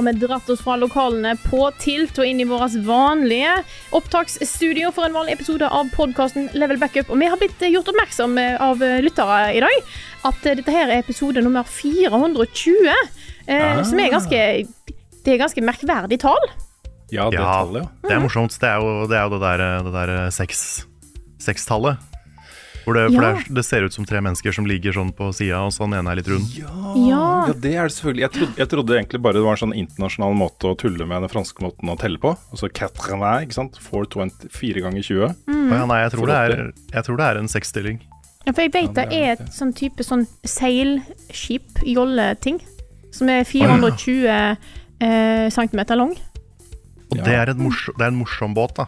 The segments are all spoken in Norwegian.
Har vi dratt oss fra lokalene på Tilt og inn i vårt vanlige opptaksstudio for en vanlig episode av podkasten Level Backup. Og vi har blitt gjort oppmerksom eh, av eh, lyttere i dag at eh, dette her er episode nummer 420. Eh, Som er ganske Det er ganske merkverdig tall. Ja, det Ja, tallet, ja. det er morsomt. Det er jo det, er jo det der, det der seks, sekstallet. Hvor det, for Ja. det, er, det ser ut som tre mennesker som ligger sånn på sida, og så den ene er litt rund. Ja. Ja, det er det selvfølgelig. Jeg trodde, jeg trodde egentlig bare det var en sånn internasjonal måte å tulle med den franske måten å telle på. Altså 80, ikke sant? 420, 4 ganger 20. Mm. ja, nei, jeg tror, det er, jeg tror det er en seksstilling. Ja, for jeg vet det er et sånn type sånn seilskip, jolleting, som er 420 eh, cm lang. Og det, er et morsom, det er en morsom båt, da.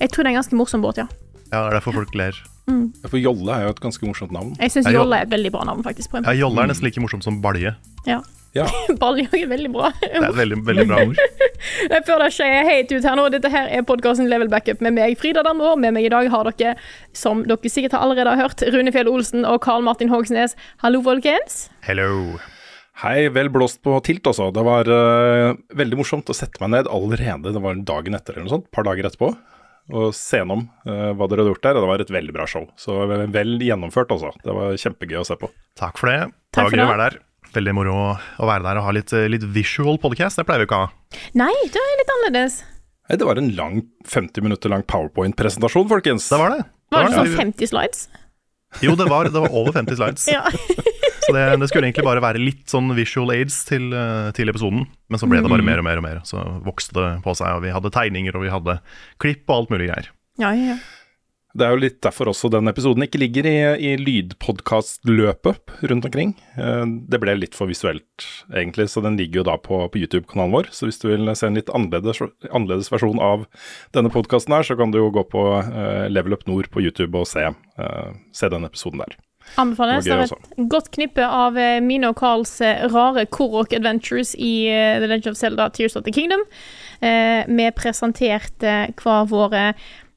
Jeg tror det er en ganske morsom båt, ja. Ja, Det er derfor folk ler. Ja, For Jolle er jo et ganske morsomt navn. Jeg syns jolle er et veldig bra navn, faktisk. på en Ja, Jolle er nesten like morsomt som balje. Ja. Ja. Balje er veldig bra. Det er et veldig, veldig bra ord. Før det skjer helt ut her nå, dette her er podkasten Level Backup med meg, Frida Danvår. Med meg i dag har dere, som dere sikkert har allerede har hørt, Rune Fjell Olsen og Karl Martin Hogsnes. Hallo, folkens. Hello. Hei, vel blåst på tilt, altså. Det var uh, veldig morsomt å sette meg ned allerede, det var dagen etter eller noe sånt, et par dager etterpå, og se gjennom eh, hva dere hadde gjort der. Og det var et veldig bra show. Så vel gjennomført, altså. Det var kjempegøy å se på. Takk for det. Takk Det var for gøy å det. være der. Veldig moro å være der og ha litt, litt visual podcast. Det pleier vi ikke å ha. Nei, det er litt annerledes. Nei, det var en lang, 50 minutter lang powerpoint-presentasjon, folkens. Det var det. Var det sånn 50 slides? Jo, det var, det var over 50 slides. Ja. Så det, det skulle egentlig bare være litt sånn visual aids til, eh, til episoden, men så ble det Mm. bare mer og mer og mer. Så vokste det på seg, og vi hadde tegninger, og vi hadde klipp og alt mulig greier. Ja, ja. Det er jo litt derfor også den episoden ikke ligger i, i lydpodkastløpet rundt omkring. Eh, Det ble litt for visuelt, egentlig, så den ligger jo da på, på YouTube-kanalen vår. Så hvis du vil se en litt annerledes, annerledes versjon av denne podkasten her, så kan du jo gå på eh, Level Up Nord på YouTube og se, eh, se den episoden der. Anbefales. Det er et godt knippe av eh, mine og Carls eh, rare Korok Adventures i eh, The Legend of Zelda Tears of the Kingdom. Eh, Vi presenterte hver våre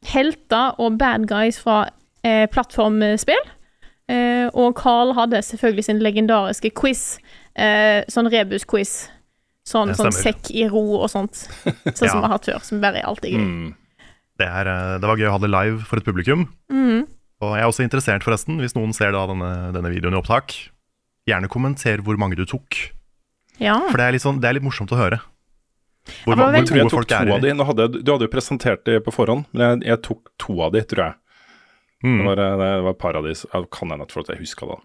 helter og bad guys fra eh, plattformspill. Eh, og Carl hadde selvfølgelig sin legendariske quiz, sånn rebus-quiz. Sånn, sånn sekk i ro og sånt, sånn som Ja. vi har hatt før. Som bare er alltid gøy. Mm. Det, er, det var gøy å ha det live for et publikum. Mm. Og jeg er også interessert, forresten, hvis noen ser da denne, denne videoen i opptak, gjerne kommenter hvor mange du tok. Ja. For det er sånn, det er litt morsomt å høre. Hvor, Ja, hvor Jeg tror jeg tok to av de. Hadde, du hadde jo presentert de på forhånd, men jeg, jeg tok to av de, tror jeg. Mm. Det, var, eh, det var et par av de, kan hende at jeg huska det.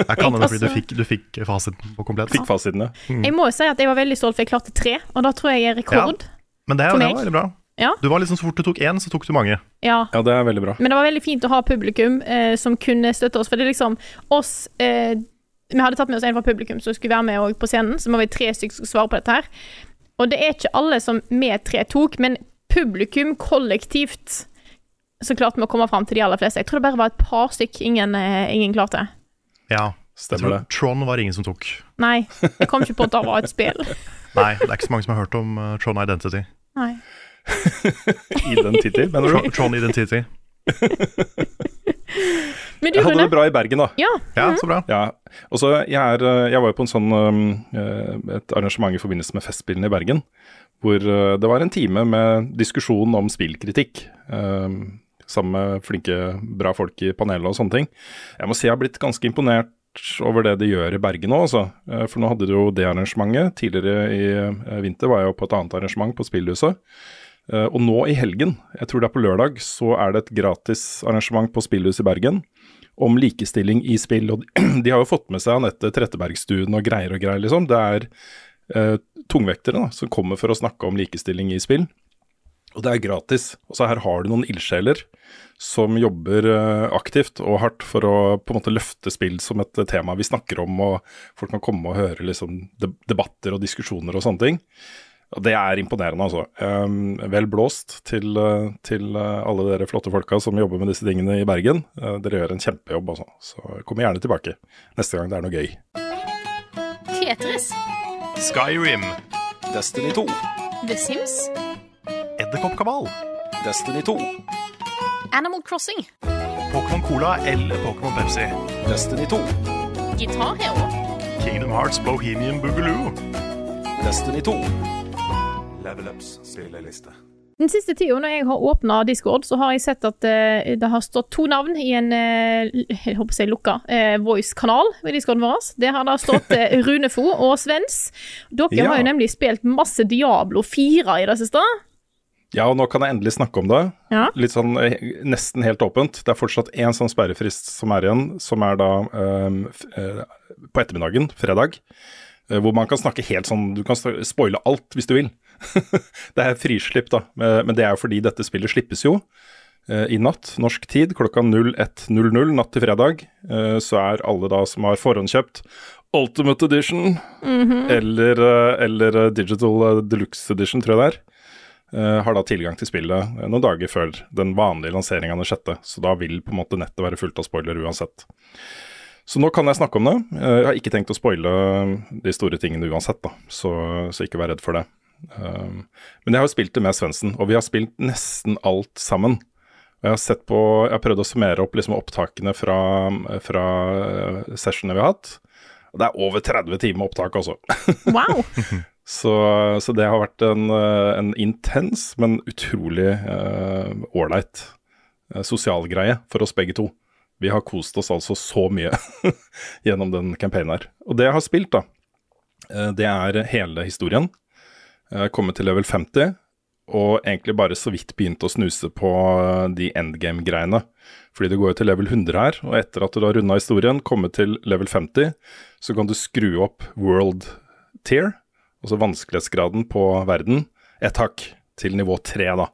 Jeg kan hende fordi du fikk, du fikk fasiten på komplett. Fikk fasiten, ja. Jeg må jo si at jeg var veldig stolt, for jeg klarte tre, og da tror jeg jeg er rekord. Men det, for meg. det var veldig bra. Ja. Du var liksom Så fort du tok én, så tok du mange. Ja. Ja, det er veldig bra. Men det var veldig fint å ha publikum eh, som kunne støtte oss. For det er liksom oss eh, Vi hadde tatt med oss en fra publikum som skulle være med på scenen, så må vi tre stykker som svare på dette her. Og det er ikke alle som vi tre tok, men publikum kollektivt så klarte vi å komme fram til de aller fleste. Jeg tror det bare var et par stykk ingen, eh, ingen klarte. Ja, Stemmer det. Tron var ingen som tok. Nei, jeg kom ikke på at det var et spill. Nei, det er ikke så mange som har hørt om uh, Tron Identity. Nei. Identity, mener du? Tron, Identity. Men du, Jeg hadde det bra i Bergen, da. Ja. Ja, så bra. Ja, og så jeg, er, eh, jeg var jo på en sånn, um, eh, et arrangement i forbindelse med Festspillene i Bergen, hvor eh, det var en time med diskusjon om spillkritikk. sammen med flinke, bra folk i panelet og sånne ting. Jeg må si jeg har blitt ganske imponert over det de gjør i Bergen nå, altså. For nå hadde de jo det arrangementet. Tidligere i vinter var jeg jo på et annet arrangement på Spillhuset. Eh, Og nå i helgen, jeg tror det er på lørdag, så er det et gratis arrangement på Spillhuset i Bergen. om likestilling i spill. Og de har jo fått med seg Anette Trettebergstuen og greier og greier, liksom. Det er eh, tungvektere da, som kommer for å snakke om likestilling i spill. Og det er gratis. Og så her har du noen ildsjeler som jobber eh, aktivt og hardt for å på en måte løfte spill som et tema vi snakker om, og folk kan komme og høre liksom, debatter og diskusjoner og sånne ting. Og Det er imponerende, altså. Um, vel blåst til, uh, til uh, alle dere flotte folka som jobber med disse tingene i Bergen. Uh, dere gjør en kjempejobb, altså. Så kom gjerne tilbake neste gang det er noe gøy. Tetris. Skyrim. Destiny 2. The Sims. Edderkoppkabal. Destiny 2. Animal Crossing. Pokémon Cola eller Pokémon Pepsi. Destiny 2. Guitar Hero. Kingdom Hearts Bohemian Boogaloo. Destiny 2. Level Ups spilleliste. Den siste tida når jeg har åpna Discord, så har jeg sett at uh, det har stått to navn i en uh, jeg håper si lukka uh, voice-kanal ved Discorden vår. Det har da stått uh, Runefo og Svens. Dere Ja. har jo nemlig spilt masse Diablo 4 i det siste. Ja, og nå kan jeg endelig snakke om det. Ja. Litt sånn nesten helt åpent. Det er fortsatt én sånn sperrefrist som er igjen, som er da ehm, eh, på ettermiddagen, fredag. Hvor man kan snakke helt sånn Du kan spoile alt hvis du vil. det er frislipp, da. Men det er jo fordi dette spillet slippes jo eh, i natt, norsk tid, klokka 01.00 natt til fredag. Eh, Så er alle da som har forhåndskjøpt Ultimate Edition eller, -hmm. eller eller, Digital eh, Deluxe Edition, tror jeg det er eh, har da tilgang til spillet eh, noen dager før den vanlige lanseringa den sjette. Så da vil på en måte nettet være fullt av spoiler uansett. Så nå kan jeg snakke om det. Eh, Jeg har ikke tenkt å spoile de store tingene uansett, da. Så, så ikke vær redd for det. Um, Men jeg har jo spilt det med Svendsen, og vi har spilt nesten alt sammen. Og Jeg har sett på, jeg har prøvd å summere opp liksom opptakene fra, fra eh, sessionene vi har hatt. Og det er over 30 timer opptak, altså. Wow. Så, så det har vært en, eh, en intens, men utrolig eh, ålreit uh, sosial greie for oss begge to. Vi har kost oss altså så mye gjennom den campaignen her. Og det jeg har spilt, da, det er hele historien. Kommet til level 50, og egentlig bare så vidt begynt å snuse på eh, de endgame-greiene. Fordi du går jo til level 100 her, og etter at du har runda historien, kommet til level 50, så kan du skru opp world tier, altså vanskelighetsgraden på verden, ett hakk til nivå 3, da.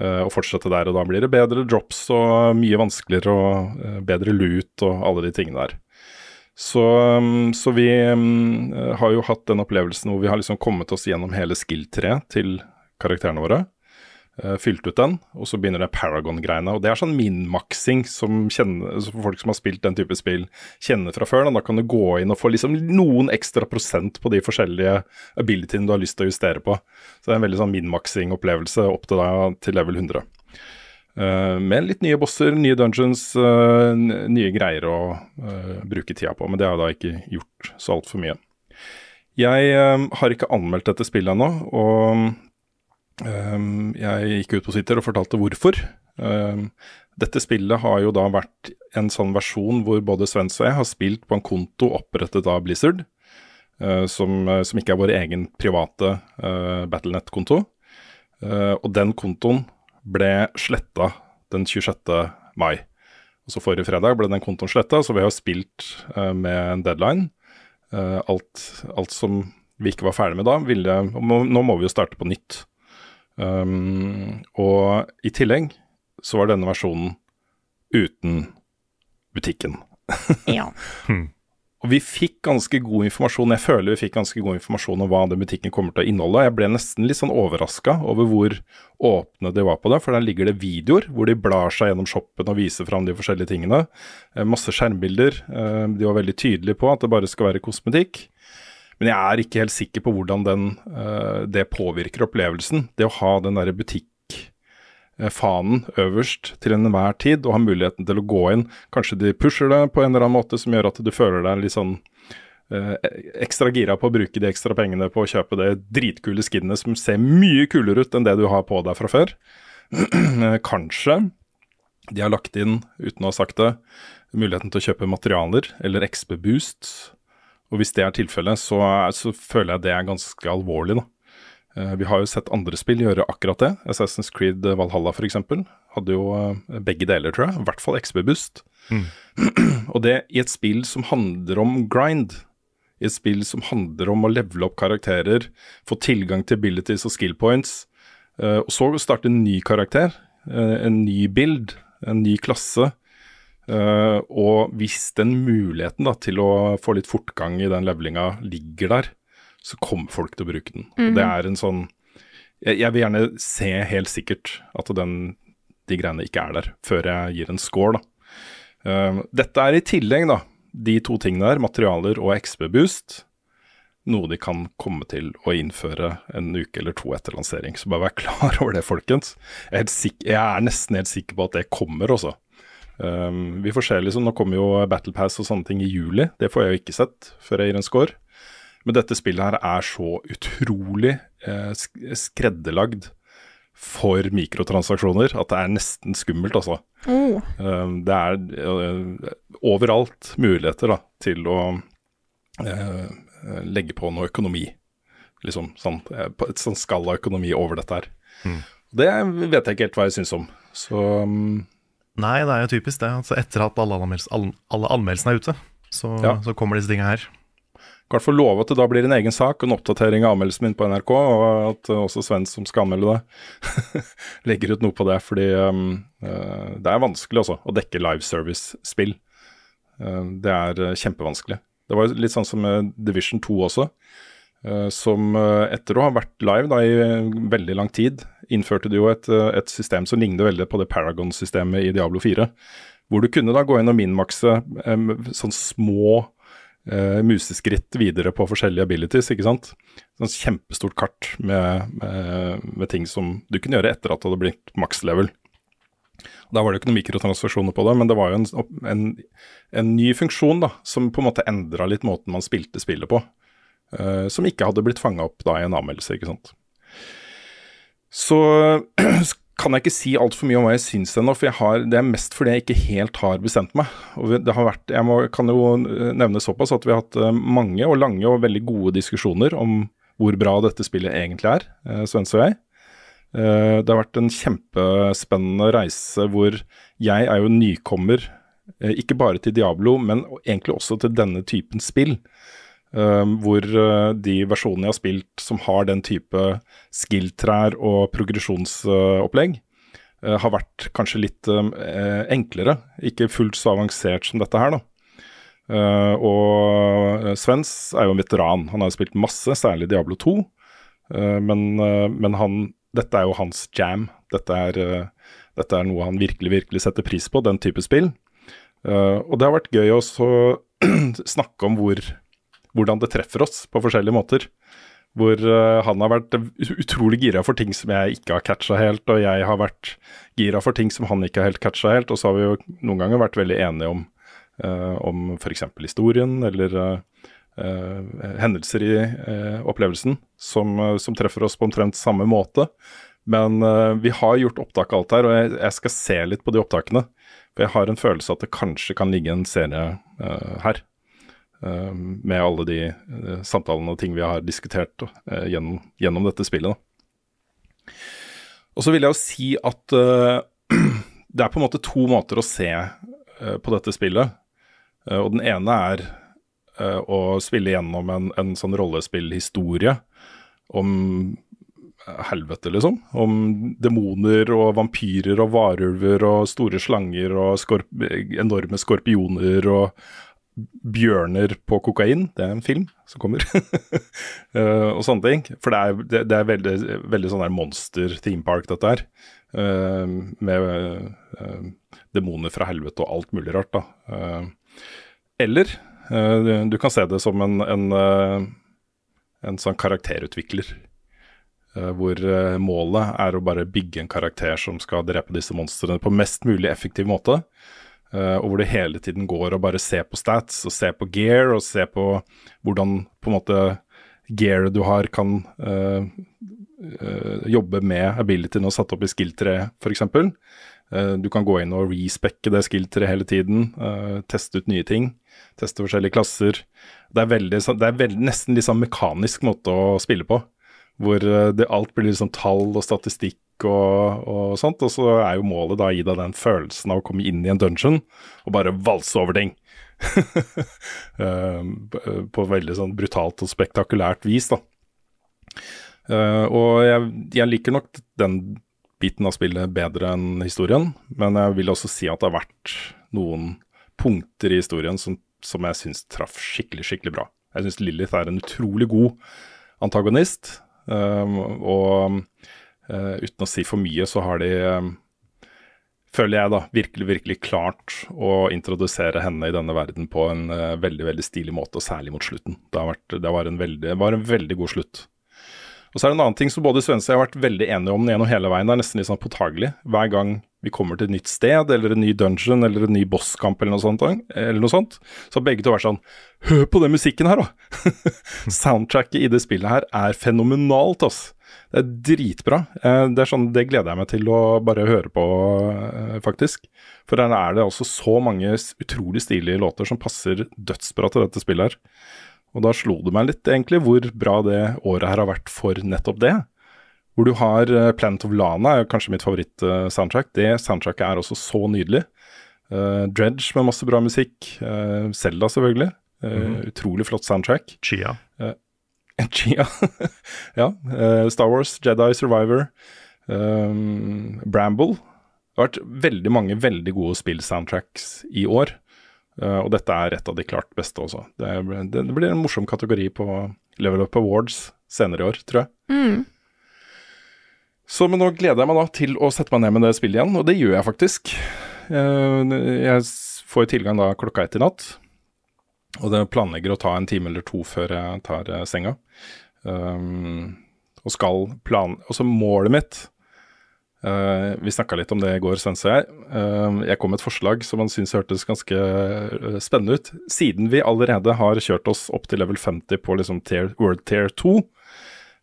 Eh, og fortsette der, og da blir det bedre drops og mye vanskeligere og eh, bedre loot og alle de tingene der. Så, um, så vi um, har jo hatt den opplevelsen hvor vi har liksom kommet oss gjennom hele skill-treet til karakterene våre. eh, fylt ut den, og så begynner det Paragon-greiene. Og det er sånn min-maksing som, som folk som har spilt den type spill, kjenner fra før. Da, kan du gå inn og få liksom noen ekstra prosent på de forskjellige abilityene du har lyst til å justere på. Så det er en veldig sånn min-maksing-opplevelse opp til, da, til level 100. Eh, med litt nye bosser, nye dungeons, eh, nye greier å eh, bruke tida på. Men det har jeg da ikke gjort så altfor mye. Jeg har ikke anmeldt dette spillet ennå, og jeg gikk ut på Twitter og fortalte hvorfor. Dette spillet har jo da vært en sånn versjon hvor både Svens og jeg har spilt på en konto opprettet av Blizzard, som, som ikke er vår egen private Battlenet-konto. Og den kontoen ble sletta den 26. mai. Og så Forrige fredag ble den kontoen sletta, så vi har spilt uh, med en deadline. Uh, alt, alt som vi ikke var ferdig med da, ville må, Nå må vi jo starte på nytt. Um, og i tillegg så var denne versjonen uten butikken. Ja. Og vi fikk ganske god informasjon, jeg føler vi fikk ganske god informasjon om hva den butikken kommer til å inneholde. Jeg ble nesten litt sånn overraska over hvor åpne de var på det, for der ligger det videoer hvor de blar seg gjennom shoppen og viser fram de forskjellige tingene. Eh, masse skjermbilder. Eh, de var veldig tydelige på at det bare skal være kosmetikk. Men jeg er ikke helt sikker på hvordan den, eh, det påvirker opplevelsen. Det å ha den derre butikkfanen øverst til enhver tid, og har muligheten til å gå inn. Kanskje de pusher det på en eller annen måte som gjør at du føler deg litt sånn eh, ekstra gira på å bruke de ekstra pengene på å kjøpe det dritkule skinnet som ser mye kulere ut enn det du har på deg fra før. Kanskje de har lagt inn, uten å ha sagt det, muligheten til å kjøpe materialer eller XB Boost. Og hvis det er tilfellet, så, så føler jeg det er ganske alvorlig, da. Eh, vi har jo sett andre spill gjøre akkurat det. Assassin's Creed Valhalla f.eks. hadde jo eh, begge deler, tror jeg. I hvert fall XB-boost. og det i et spill som handler om grind. I et spill som handler om å levele opp karakterer, få tilgang til abilities og skill points. eh, og så starte en ny karakter, eh, en ny bild, en ny klasse. Eh, og hvis den muligheten da, til å få litt fortgang i den levelinga ligger der, så kommer folk til å bruke den. Og Det er en sånn jeg, jeg vil gjerne se helt sikkert at den, de greiene ikke er der, før jeg gir en score, da. Uh, dette er i tillegg, da, de to tingene der, materialer og XB-boost, noe de kan komme til å innføre en uke eller to etter lansering. Så bare vær klar over det, folkens. Jeg er, helt sik jeg er nesten helt sikker på at det kommer også. Um, vi får se, liksom. Nå kommer jo Battle Pass og sånne ting i juli. Det får jeg jo ikke sett før jeg gir en score. Men dette spillet her er så utrolig eh, skredderlagd for mikrotransaksjoner at det er nesten skummelt, altså. Um, det er eh, overalt muligheter da, til å eh, legge på noe økonomi. Liksom sånn, et sånn av økonomi over dette her. Det vet jeg ikke helt hva jeg syns om. Så um, Nei, det er jo typisk det. Altså, etter at alle, anmeldels, alle, alle anmeldelsene er ute, så, Ja. så kommer disse tingene her. Hvert fall love at det da blir en egen sak en oppdatering av anmeldelsen min på NRK, og at også Sven som skal anmelde det, legger ut noe på det. Fordi um, uh, det er vanskelig også å dekke live service-spill. Uh, det er uh, kjempevanskelig. Det var litt sånn som Division 2 også, som etter å ha vært live da i veldig lang tid, innførte de jo et, et system som lignet veldig på det Paragon-systemet i Diablo 4. Hvor du kunne da gå inn og minmakse um, sånn små eh, museskritt videre på forskjellige abilities, ikke sant. Sånn kjempestort kart med, med, med ting som du kunne gjøre etter at det hadde blitt maks level. Da var det jo ikke noen mikrotransaksjoner på det, men det var jo en, en, en ny funksjon da, som på en måte endra litt måten man spilte spillet på. Uh, som ikke hadde blitt fanga opp da i en anmeldelse, ikke sant. Så kan jeg ikke si altfor mye om hva jeg syns ennå, for har, det er mest fordi jeg ikke helt har bestemt meg. Og det har vært, Jeg må, kan jo eh, nevne såpass at vi har hatt eh, mange og lange og veldig gode diskusjoner om hvor bra dette spillet egentlig er, eh, Svens og jeg. Det har vært en kjempespennende reise hvor jeg er jo nykommer, ikke bare til Diablo, men egentlig også til denne typen spill. Um, hvor uh, de versjonene jeg har spilt som har den type skill-trær og progresjonsopplegg, uh, har vært kanskje litt um, eh, enklere. Ikke fullt så avansert som dette her, da. Uh, og Svens er jo en veteran. Han har spilt masse, særlig Diablo 2. Uh, men uh, men han, dette er jo hans jam. Dette er, uh, dette er noe han virkelig, virkelig setter pris på, den type spill. Uh, og det har vært gøy også snakke om hvor hvordan det treffer oss på forskjellige måter. Hvor uh, han har vært utrolig gira for ting som jeg ikke har catcha helt, og jeg har vært gira for ting som han ikke har helt catcha helt. Og så har vi jo noen ganger vært veldig enige om, uh, om f.eks. historien eller uh, uh, hendelser i opplevelsen som, som treffer oss på omtrent samme måte. Men vi har gjort opptak av alt her, og jeg, jeg skal se litt på de opptakene. For jeg har en følelse at det kanskje kan ligge en serie her. Eh, med alle de eh, samtalene og ting vi har diskutert eh, gjennom, gjennom dette spillet. Da. Og så vil jeg jo si at det er på en måte to måter å se på dette spillet. Og den ene er å spille gjennom en, en sånn rollespillhistorie om helvete, liksom. Om demoner og vampyrer og varulver og store slanger og skorp enorme skorpioner og bjørner på kokain. Det er en film som kommer. uh, og sånne ting. For det er, det, det er veldig, veldig sånn der monster theme park, dette her. Uh, med uh, demoner fra helvete og alt mulig rart, da. Eller du kan se det som en, en, en sånn karakterutvikler. hvor målet er å bare bygge en karakter som skal drepe disse monstrene på mest mulig effektiv måte. Eh, og hvor det hele tiden går å bare se på stats og se på gear og se på hvordan på en måte gearet du har kan eh, eh, jobbe med abilityen og satt opp i skill-treet, f.eks. Uh, du kan gå inn og respekke det skill-treet hele tiden, eh, teste ut nye ting, teste forskjellige klasser. Det er, veldig, det er veldig, nesten litt sånn mekanisk måte å spille på, hvor eh, det, alt blir liksom tall og statistikk og, og sånt. Og så er jo målet da å gi deg den følelsen av å komme inn i en dungeon og bare valse over ting. Eh, på veldig sånn brutalt og spektakulært vis, da. Eh, og jeg, jeg liker nok den biten av spillet bedre enn historien, men jeg vil også si at det har vært noen punkter i historien som, som jeg syns traff skikkelig, skikkelig bra. Jeg syns Lilith er en utrolig god antagonist, og uh, uten å si for mye, så har de um, føler jeg da, virkelig virkelig klart å introdusere henne i denne verden på en uh, veldig veldig stilig måte, og særlig mot slutten. Det, vært, det var, en veldig, var en veldig god slutt. Og så er det en annen ting som både Svendsen og jeg har vært veldig enige om gjennom hele veien. Det er nesten litt sånn påtagelig. Hver gang vi kommer til et nytt sted, eller en ny dungeon, eller en ny bosskamp, eller noe sånt, eller noe sånt så har begge to vært sånn Hør på den musikken her, da! Soundtracket i det spillet her er fenomenalt, ass. Det er dritbra. Eh, det, er sånn, det gleder jeg meg til å bare høre på, eh, faktisk. For der er det også så mange utrolig stilige låter som passer dødsbra til dette spillet her. Og da slo det meg litt, egentlig, hvor bra det året her har vært for nettopp det. Hvor du har uh, Planet of Lana, er kanskje mitt favoritt-soundtrack. det soundtracket er også så nydelig. Uh, Dredge med masse bra musikk. Uh, Zelda, selvfølgelig. Mm. Utrolig flott soundtrack. Chia. Chia. ja. Star Wars, Jedi Survivor. Bramble. Det har vært veldig mange veldig gode spill-soundtracks i år. Uh, og dette er et av de klart beste også. Det, det, det, blir en morsom kategori på Level Up Awards senere i år, tror jeg. Mm. Så men nå gleder jeg meg da til å sette meg ned med det spillet igjen, og det gjør jeg faktisk. Uh, jeg får tilgang da klokka ett i natt, og det planlegger å ta en time eller to før jeg tar uh, senga. Um, og skal plan... Altså målet mitt Uh, vi snakka litt om det i går, Svense og jeg. Uh, jeg kom med et forslag som han syntes hørtes ganske uh, spennende ut. Siden vi allerede har kjørt oss opp til level 50 på liksom tier, World Tier 2,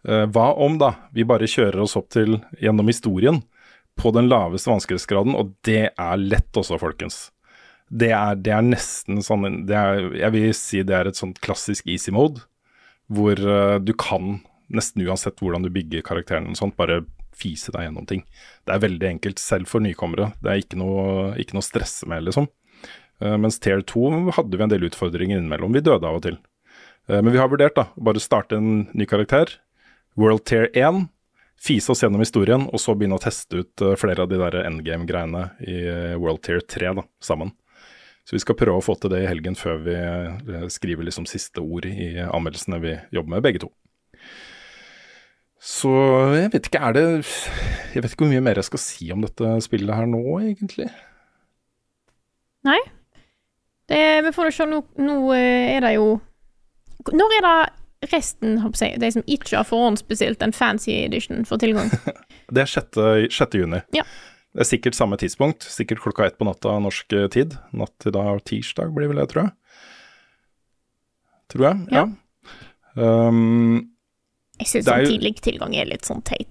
hva om da vi bare kjører oss opp til gjennom historien på den laveste vanskelighetsgraden, og det er lett også, folkens. Det er, det er nesten sånn det er, Jeg vil si det er et sånt klassisk easy mode, hvor du kan nesten uansett hvordan du bygger karakteren, og sånt, bare fise deg gjennom ting. Det er veldig enkelt, selv for nykommere. Det er ikke noe, ikke noe å stresse med, liksom. Uh, mens Tier 2 hadde vi en del utfordringer innimellom. Vi døde av og til. Uh, men vi har vurdert da, bare starte en ny karakter. World Tier 1. Fise oss gjennom historien, og så begynne å teste ut uh, flere av de der endgame-greiene i World Tier 3 da, sammen. Så vi skal prøve å få til det i helgen før vi skriver liksom siste ord i anmeldelsene vi jobber med, begge to. Så jeg vet ikke, er det Jeg vet ikke hvor mye mer jeg skal si om dette spillet her nå, egentlig. Nei. Det, vi får jo se, nå, nå eh, er det jo Når er det resten, håper jeg, de som ikke har forhåndsbestilt en fancy edition, får tilgang? det er 6. 6. juni. Ja. Det er sikkert samme tidspunkt, sikkert klokka ett på natta norsk tid. Natt til da tirsdag blir vel det, tror jeg. Tror jeg, ja. ja. Um, jeg syns sånn tidlig tilgang er litt sånn teit.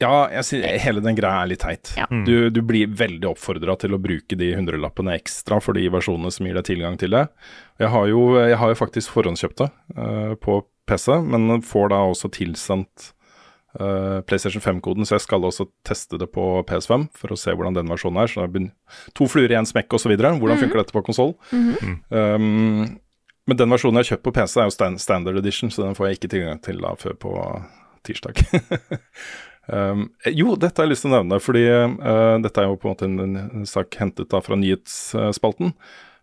Ja, jeg synes, hele den greia er litt teit. Ja. Mm. Du, du, blir veldig oppfordra til å bruke de hundrelappene ekstra for de versjonene som gir deg tilgang til det. Jeg har jo, jeg har jo faktisk forhåndskjøpt det uh, på PC, men får da også tilsendt uh, PlayStation 5-koden, så jeg skal også teste det på PS5 for å se hvordan den versjonen er. Så det er to fluer i én smekk osv. Hvordan mm -hmm. funker dette på konsoll? Mm -hmm. um, men den versjonen jeg har kjøpt på PC, er jo standard edition, så den får jeg ikke tilgang til da før på tirsdag. um, jo, dette har jeg lyst til å nevne, fordi uh, dette er jo på en måte en, en sak hentet da fra nyhetsspalten.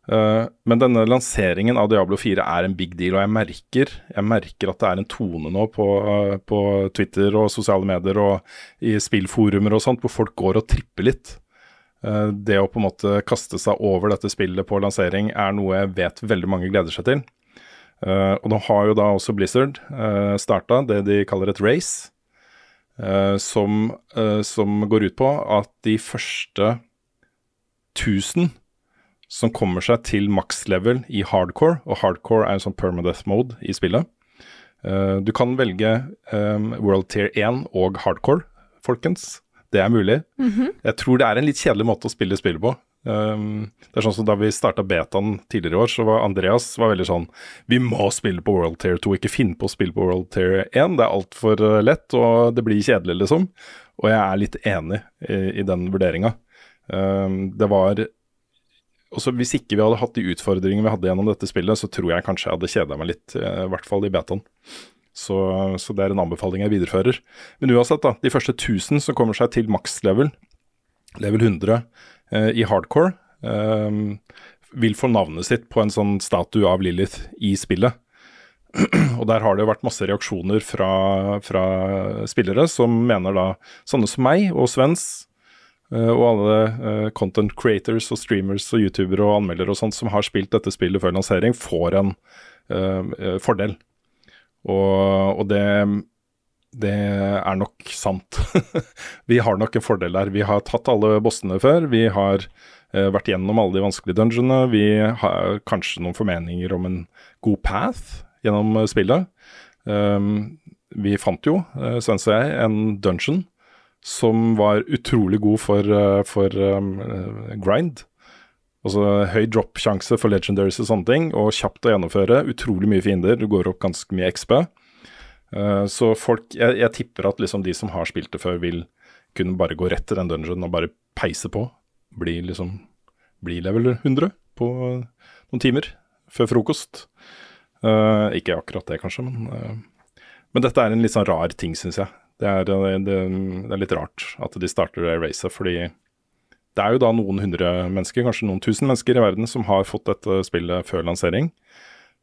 Uh, men denne lanseringen av Diablo 4 er en big deal, og jeg merker, jeg merker at det er en tone nå på, uh, på Twitter og sosiale medier og i spillforumer og sånt, hvor folk går og tripper litt. Eh, det å på en måte kaste seg over dette spillet på lansering er noe jeg vet veldig mange gleder seg til. Uh, og nå har jo da også Blizzard uh, eh, starta det de kaller et race, som, som, går ut på at de første 1000 som kommer seg til maks level i hardcore, og hardcore er en sånn permadeath mode i spillet Du kan velge World Tier 1 og hardcore, folkens. Det er mulig. Mm -hmm. Jeg tror det er en litt kjedelig måte å spille spillet på. Um, det er sånn som Da vi starta betaen tidligere i år, så var Andreas var veldig sånn Vi må spille på World Tier 2, ikke finne på å spille på World Tier 1. Det er altfor uh, lett, og det blir kjedelig, liksom. Og jeg er litt enig i, i den vurderinga. Um, det var også Hvis ikke vi hadde hatt de utfordringene vi hadde gjennom dette spillet, så tror jeg kanskje jeg hadde kjeda meg litt, uh, i hvert fall i betaen. Så, så, det er en anbefaling jeg viderefører. Men uansett, da. De første 1000 som kommer seg til maks level, level 100 eh, i hardcore, eh, vil få navnet sitt på en sånn statue av Lilith i spillet. Og der har det jo vært masse reaksjoner fra, fra, spillere som mener da sånne som meg og Svens uh, og alle uh, content creators og streamers og youtubere og anmeldere og sånt som har spilt dette spillet før lansering, får en uh, fordel. Og, og det, det er nok sant. vi har nok en fordel der. Vi har tatt alle bossene før. Vi har uh, vært gjennom alle de vanskelige dungeonene. Vi har kanskje noen formeninger om en god path gjennom uh, spillet. Um, vi fant jo, uh, Svens og jeg, en dungeon som var utrolig god for, for um, grind. Altså høy drop-sjanse for legendaries og sånne ting, og kjapt å gjennomføre. Utrolig mye fiender, du går opp ganske mye XP. Uh, så folk jeg, jeg, tipper at liksom de som har spilt det før, vil kunne bare gå rett til den dungeonen og bare peise på. Bli liksom Bli level 100 på noen timer før frokost. Uh, ikke akkurat det, kanskje, men, uh, men dette er en litt sånn rar ting, syns jeg. Det er, det, det er, litt rart at de starter det racet, fordi det er jo da noen hundre mennesker, kanskje noen tusen mennesker i verden som har fått dette spillet før lansering,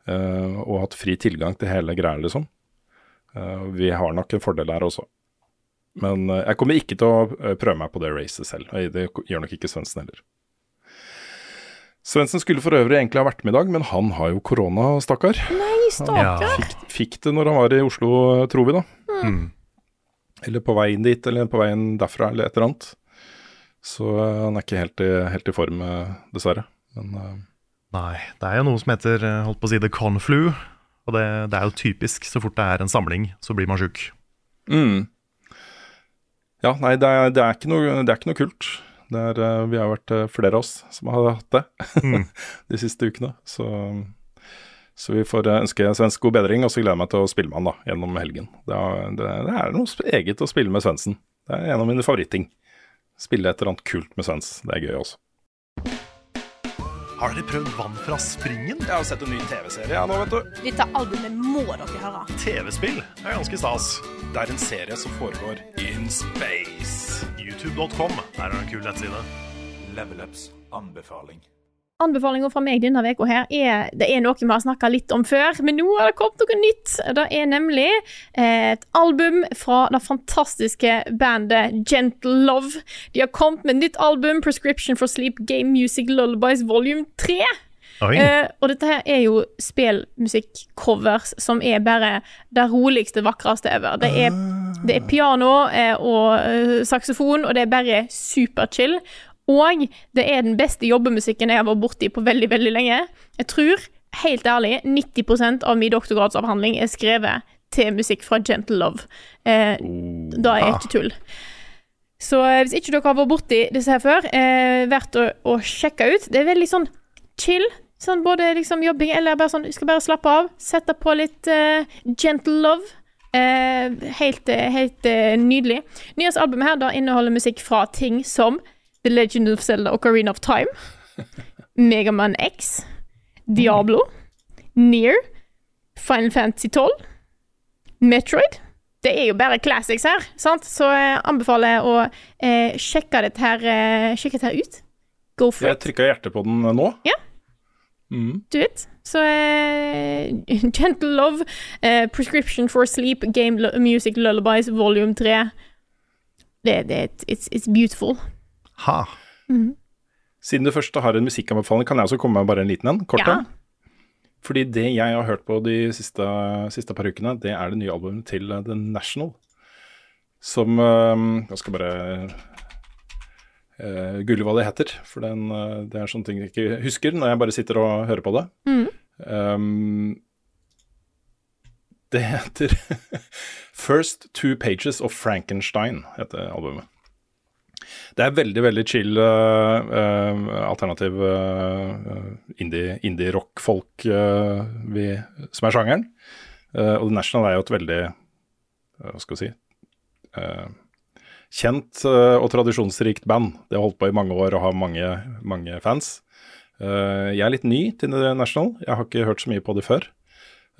uh, og hatt fri tilgang til hele greia, liksom. Uh, vi har nok en fordel her også. Men uh, jeg kommer ikke til å prøve meg på det racet selv. Det gjør nok ikke Svendsen heller. Svendsen skulle for øvrig egentlig ha vært med i dag, men han har jo korona, stakkar. Nei, stakkar. Han fikk, fikk, det når han var i Oslo, tror vi, da. Mm. Eller på veien dit, eller på veien derfra, eller et eller annet. Så uh, han er ikke helt i, helt i form, uh, dessverre. Men, uh, Nei, det er jo noe som heter holdt på å si the conflu. Og det, det, er jo typisk. Så fort det er en samling, så blir man sjuk. Mm. Ja, nei, det er, det er, ikke, noe, det er ikke noe kult. Er, vi har vært flere av oss som har hatt det mm. de siste ukene. Så, så, vi får ønske svensk god bedring, og så gleder jeg meg til å spille med han da, gjennom helgen. Det er, det er noe eget å spille med Svendsen. Det er en av mine favoritting. Spille et eller annet kult med Svens. Det er gøy også. Har dere prøvd Vann fra springen? Jeg har sett en ny TV-serie nå, vet du. Dette albumet må dere høre. TV-spill er ganske stas. Det er en serie som foregår in space. YouTube.com er en kul nettside. Level Ups anbefaling. Anbefalinga fra meg denne uka her er Det er noe vi har snakka litt om før, men nå har det kommet noe nytt. Det er nemlig et album fra det fantastiske bandet Gentle Love. De har kommet med et nytt album, 'Prescription for Sleep Game Music Lullabies Volume 3'. Uh, og dette her er jo spillmusikk-covers som er bare det roligste, vakreste ever. Det er, det er piano eh, og uh, saksofon, og det er bare superchill. Og det er den beste jobbemusikken jeg har vært borti på veldig, veldig lenge. Jeg tror, helt ærlig, 90% av min doktorgradsavhandling er skrevet til musikk fra Gentle Love. Eh, da er jeg ikke tull. Så eh, hvis ikke dere har vært borti disse her før, eh, verdt å, å, sjekke ut. Det er veldig sånn chill. Sånn både liksom jobbing eller bare sånn skal bare slappe av. Sette på litt eh, Gentle Love. Eh, helt, eh, helt nydelig. Nyhetsalbumet her da inneholder musikk fra ting som The Legend of Zelda Ocarina of Time, Megaman X, Diablo, Near, Final Fantasy 12, Metroid. Det er jo bare classics her, sant? så jeg anbefaler å eh, sjekke, dette her, eh, sjekke dette her ut. Go for it. Jeg trykka hjertet på den nå. Ja. Mm. Do it. Så eh, Gentle Love, eh, Prescription for Sleep, Game Music Lullabies, volume 3. Det, det, it's, it's beautiful. Ha. Mm. Siden du først har en musikkanbefaling, kan jeg også komme med bare en liten en? Kort en? Fordi det jeg har hørt på de siste, siste par ukene, det er det nye albumet til uh, The National. Som uh, Jeg skal bare uh, google hva det heter, for den, uh, det er sånne ting jeg ikke husker når jeg bare sitter og hører på det. Mm. Um, det heter First Two Pages of Frankenstein, heter albumet. Det er veldig, veldig chill uh, uh, alternativ uh, indie, indie rock-folk som er sjangeren. og The National er jo et veldig Hva skal vi si Kjent og tradisjonsrikt band. Det har holdt på i mange år og har mange, mange fans. jeg er litt ny til The National. Jeg har ikke hørt så mye på det før.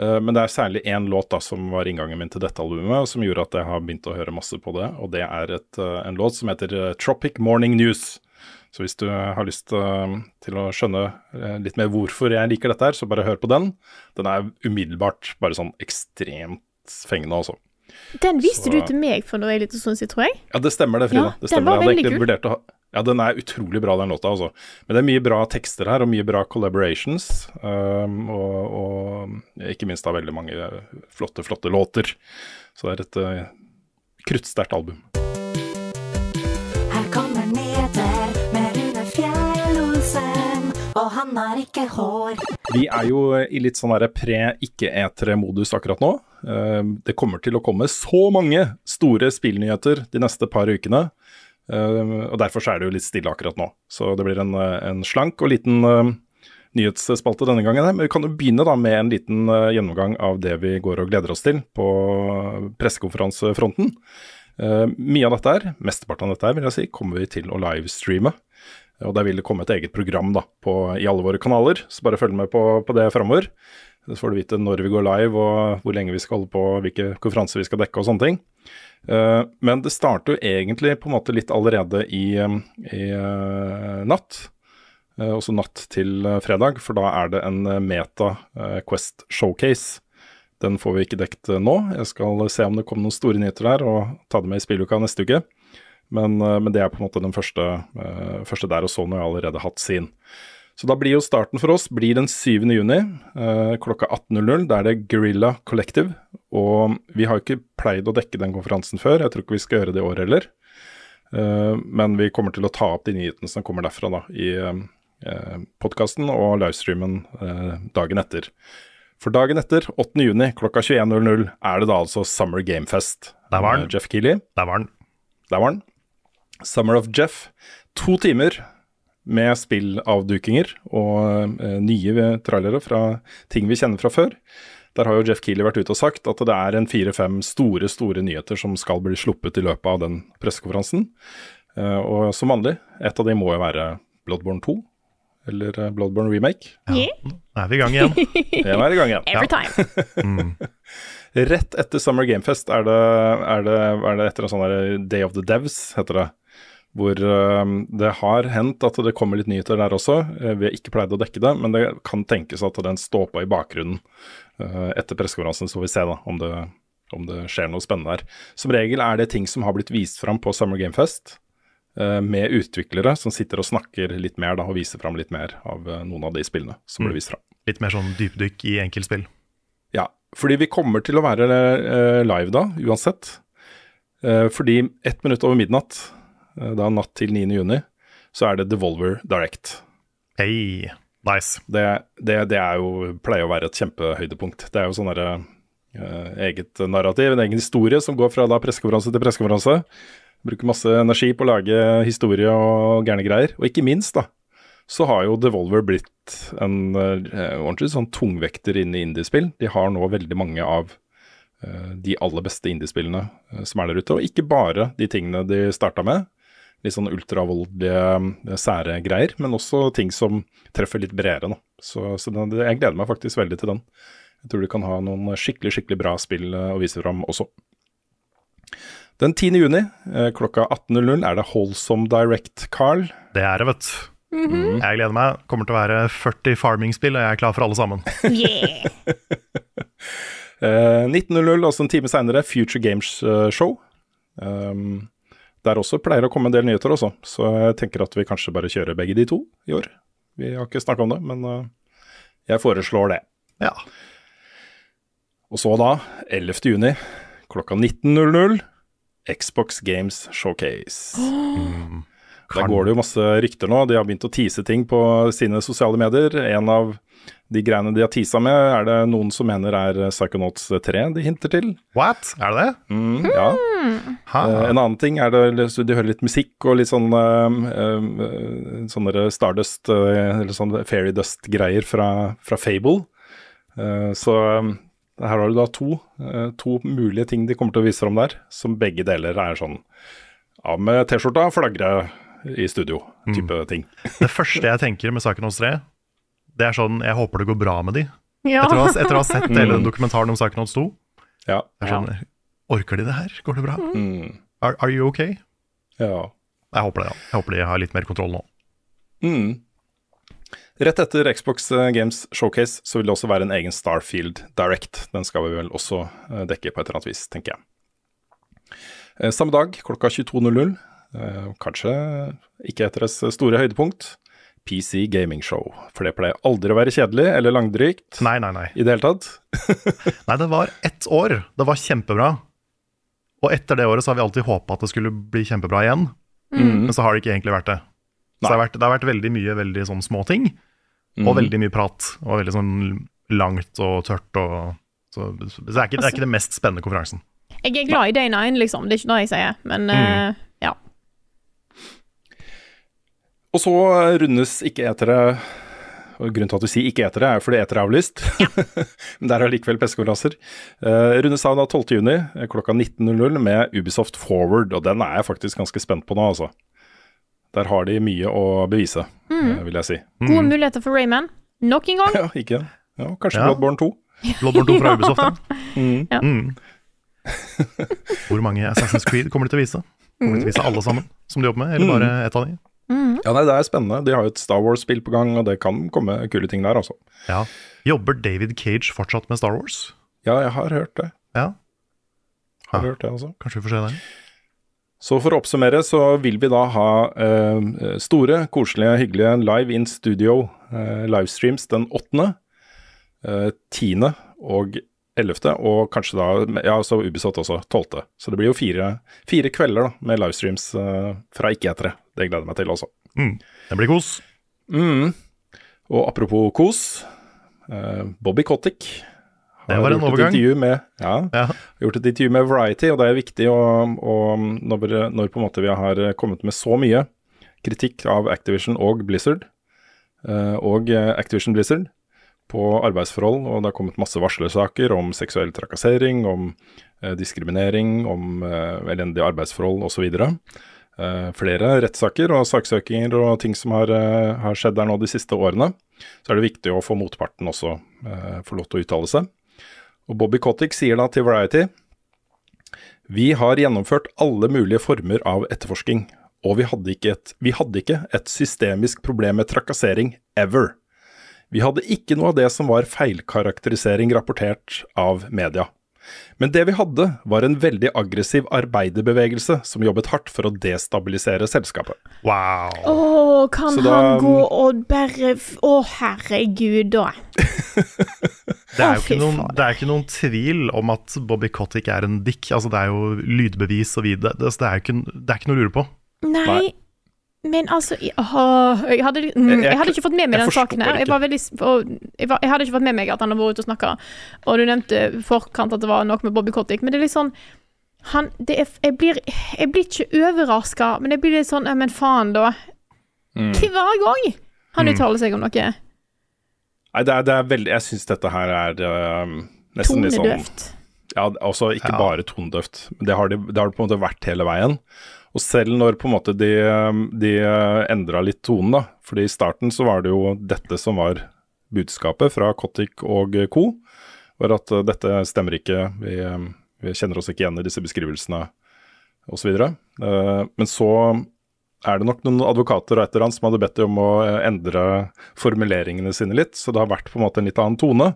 Eh, men det er særlig én låt da som var inngangen min til dette albumet, som gjorde at jeg har begynt å høre masse på det. Og det er et, eh, en låt som heter eh, Tropic Morning News. Så hvis du har lyst til å skjønne litt mer hvorfor jeg liker dette her, så bare hør på den. Den er umiddelbart bare sånn ekstremt fengende, altså. Den viste Så- du til meg for noe lite stund sånn, tror jeg. Ja, det stemmer det, Frida. Ja, det den var Jeg veldig kul. vurdert å ha Ja, den er utrolig bra, den låta, altså. Men det er mye bra tekster her, og mye bra collaborations. Um, og, og ikke minst da veldig mange flotte, flotte låter. Så det er et uh, kruttsterkt album. Her kommer nyheter med Rune Fjell-Olsen, og han har ikke hår. Vi er jo i litt sånn pre-ikke-etere-modus akkurat nå. Um, det kommer til å komme så mange store spillnyheter de neste par ukene. Um, og Derfor er det jo litt stille akkurat nå. Så det blir en, en slank og liten um, nyhetsspalte denne gangen. Men vi kan jo begynne da med en liten uh, gjennomgang av det vi går og gleder oss til på pressekonferansefronten. Mye av dette her, mesteparten av dette her vil jeg si, kommer vi til å livestreame. Og der vil det komme et eget program da, på, i alle våre kanaler, så bare følg med på, på det framover. Så får du vite når vi går live og hvor lenge vi skal holde på, hvilke konferanser vi skal dekke og sånne ting. Eh, men det starter jo egentlig på en måte litt allerede i, eh, i eh, natt. Også natt til fredag, for da er det en Meta Quest Showcase. Den får vi ikke dekt nå. Jeg skal se om det kommer noen store nyheter der, og ta det med i spilluka neste uke. Men, men det er på en måte den første, første der, og Sony har allerede hatt sin. Så da blir jo starten for oss blir den 7. juni eh, klokka 18.00. Da er det Guerrilla Collective. Og vi har jo ikke pleid å dekke den konferansen før, jeg tror ikke vi skal gjøre det i år heller. Eh, men vi kommer til å ta opp de nyhetene som kommer derfra da, i eh, podkasten og livestreamen eh, dagen etter. For dagen etter, 8. juni klokka 21.00, er det da altså Summer Gamefest. Der var den. Jeff Keeley. Der var den. Der var den. Summer of Jeff. To timer med spillavdukinger og eh, nye trailere fra ting vi kjenner fra før. Der har jo Jeff Keeley vært ute og sagt at det er en fire-fem store store nyheter som skal bli sluppet i løpet av den pressekonferansen. Eh, og som vanlig, et av de må jo være Bloodborne 2, eller eh, Bloodborne Remake. Yeah. Nå er vi i gang igjen. Det er i gang igjen. Every time. Rett etter Summer Gamefest er det, er det, er det etter en sånn Day of the Devs, heter det. Hvor eh, det har hendt at det kommer litt nyheter der også. Eh, vi har ikke pleid å dekke det, men det kan tenkes at den står på i bakgrunnen eh, etter pressekonferansen, så får vi se da om det, om det skjer noe spennende der. Som regel er det ting som har blitt vist fram på Summer Game Fest, med utviklere som sitter og snakker litt mer da, og viser fram litt mer av noen av de spillene som ble vist fram. Litt mer sånn dypdykk i enkeltspill. Ja, fordi vi kommer til å være live da, uansett. Fordi ett minutt over midnatt, da natt til 9. juni, så er det Devolver Direct. Hey, nice. Det, det, det er jo, pleier å være et kjempehøydepunkt. Det er jo sånn derre eh, eget narrativ, en egen historie som går fra da pressekonferanse til pressekonferanse. Bruker masse energi på å lage historie og gærne greier. Og ikke minst, da, så har jo Devolver blitt en uh, ordentlig sånn tungvekter inn i indiespill. De har nå veldig mange av uh, de aller beste indiespillene uh, som er der ute. Og ikke bare de tingene de starta med, litt sånn ultravoldelige, eh, sære greier, men også ting som treffer litt bredere. nå. Så, så den, det- jeg gleder meg faktisk veldig til den. Jeg tror du kan ha noen skikkelig, skikkelig bra spill eh, å vise fram også. Den 10. juni eh, klokka 18.00 er det Holsome Direct, Carl. Det er det, vet du. Jeg gleder meg. Kommer til å være 40 farming-spill, og jeg er klar for alle sammen. Yeah. Eh, 19.00, altså en time seinere, Future Games Show. Um, der også pleier å komme en del nyheter også, så jeg tenker at vi kanskje bare kjører begge de to i år. Vi har ikke snakka om det, men uh, jeg foreslår det. Ja. Og så da, 11. juni klokka 19.00, Xbox Games Showcase. Der går det jo masse rykter nå. De har begynt å tease ting på sine sosiale medier. En av de greiene de har teasa med, er det noen som mener er Psychonauts 3 de hinter til. What? Er det det? Mm, ja. Ha. Eh, en annen ting er det de hører litt musikk og litt sånn eh, eh, sånne Stardust, eller sånn Fairy Dust-greier fra, fra Fable. Så her har du da to, to mulige ting de kommer til å vise fram der, som begge deler er sånn av med T-skjorta, flagre i studio-type ting. Det første jeg tenker med saken hos 3, det er sånn Jeg håper det går bra med de. Ja. Etter å ha, etter å ha sett hele den dokumentaren om saken hos 2. Ja. Jeg skjønner. sånn, Orker de det her? Går det bra? Mm. Are, are you okay? ja. Jeg håper det, ja. Jeg håper de har litt mer kontroll nå. Mm. Rett etter Xbox eh, Games Showcase så vil det også være en egen Starfield Direct. Den skal vi vel også eh, dekke på et eller annet vis, tenker jeg. Eh, Samme dag, klokka 22.00, eh, kanskje ikke etter deres store høydepunkt, PC Gaming Show. For det pleier aldri å være kjedelig eller langdrygt Nei, nei, nei. i det hele tatt. Nei, det var ett år. Det var kjempebra. Og etter det året så har vi alltid håpa at det skulle bli kjempebra igjen. Men så har det ikke egentlig vært det. Så det har vært, det har vært veldig mye veldig sånn små ting, og veldig mye prat. Og veldig sånn langt og tørt og Så, så det, er ikke, det er ikke det mest spennende konferansen. Jeg er glad i Day Nine, liksom. Det er ikke det jeg sier. Men mm. ja. Og så rundes ikke etere og Grunnen til at du sier ikke etere, er fordi etere er avlyst. Men der er likevel pressekonferanser. Uh, rundes av da 12.6 eh, klokka 19.00 med Ubisoft Forward, og den er jeg faktisk ganske spent på nå, altså. Der har de mye å bevise, mm. vil jeg si. Gode muligheter for Rayman. Nok en gang. Ja, ikke ja, Kanskje Ja. Bloodborne 2. Bloodborne 2 fra Ubisoft, ja. Mm. Ja. Mm. Hvor mange Assassin's Creed kommer de til å vise? Kommer de til å vise alle sammen som de jobber med, eller bare ett av de? Ja, nei, det er spennende. De har jo et Star Wars-spill på gang, og det kan komme kule ting der, altså. Ja. Jobber David Cage fortsatt med Star Wars? Ja, jeg har hørt det. Ja, Har Ja. hørt det, altså. kanskje vi får se det. Så for å oppsummere så vil vi da ha eh, store, koselige, hyggelige live in studio eh, livestreams den 8., eh, 10. og 11., og kanskje da Ja, så Ubisoft også, 12. Så det blir jo fire, fire kvelder da, med livestreams uh, fra ikke-etere. Det gleder jeg meg til også. Mm. Det blir kos. Mm. Og apropos kos, Uh, Bobby Kotick Det var en overgang. med, ja, Ja. gjort et intervju med Variety, og det er viktig å, å, når, når på en måte vi har kommet med så mye kritikk av Activision og Blizzard, eh, og Activision Blizzard på arbeidsforhold, og det har kommet masse varslersaker om seksuell trakassering, om eh, diskriminering, om eh, elendige arbeidsforhold osv. Eh, flere rettssaker og saksøkinger og ting som har, eh, har skjedd der nå de siste årene. Så er det viktig å få motparten også eh, få lov til å uttale seg. Og Bobby Kotick sier da til Variety Vi har gjennomført alle mulige former av etterforsking, og vi hadde ikke et, hadde ikke et systemisk problem med trakassering ever. Vi hadde ikke noe av det som var feilkarakterisering rapportert av media. Men det vi hadde, var en veldig aggressiv arbeiderbevegelse som jobbet hardt for å destabilisere selskapet. Wow. Å, kan da- han gå og bare Å, oh, herregud, da. Det er jo ikke noen, det er ikke noen tvil om at Bobby Kotick er en dick. Altså, det er jo lydbevis og videre. Det, det, er jo ikke, det er ikke noe å lure på. Nei, Nei. Men altså åh, jeg, hadde, mm, Jeg- jeg- jeg hadde ikke fått med meg jeg den saken her. Jeg, var veldig, og, jeg, var, jeg hadde ikke fått med meg at han har vært ute og snakka. Og du nevnte forkant at det var noe med Bobby Kotick, men det er litt sånn han, det er, jeg, blir, jeg blir ikke overraska, men jeg blir litt sånn Men faen, da. Mm. Hver gang han uttaler seg om noe. Nei, det er, det er veldig Jeg syns dette her er uh, nesten litt sånn Tonedøvt. Ja, altså ikke Ja. bare tonedøft. men Det har, det, det har det på en måte vært hele veien. Og selv når på en måte de, de endra litt tonen, da. fordi i starten så var det jo dette som var budskapet fra Kotik og co. Var at eh, dette stemmer ikke, vi, eh, vi kjenner oss ikke igjen i disse beskrivelsene osv. Uh, men så er det nok noen advokater og et eller annet som hadde bedt dem om å eh, endre formuleringene sine litt, så det har vært på en måte en litt annen tone.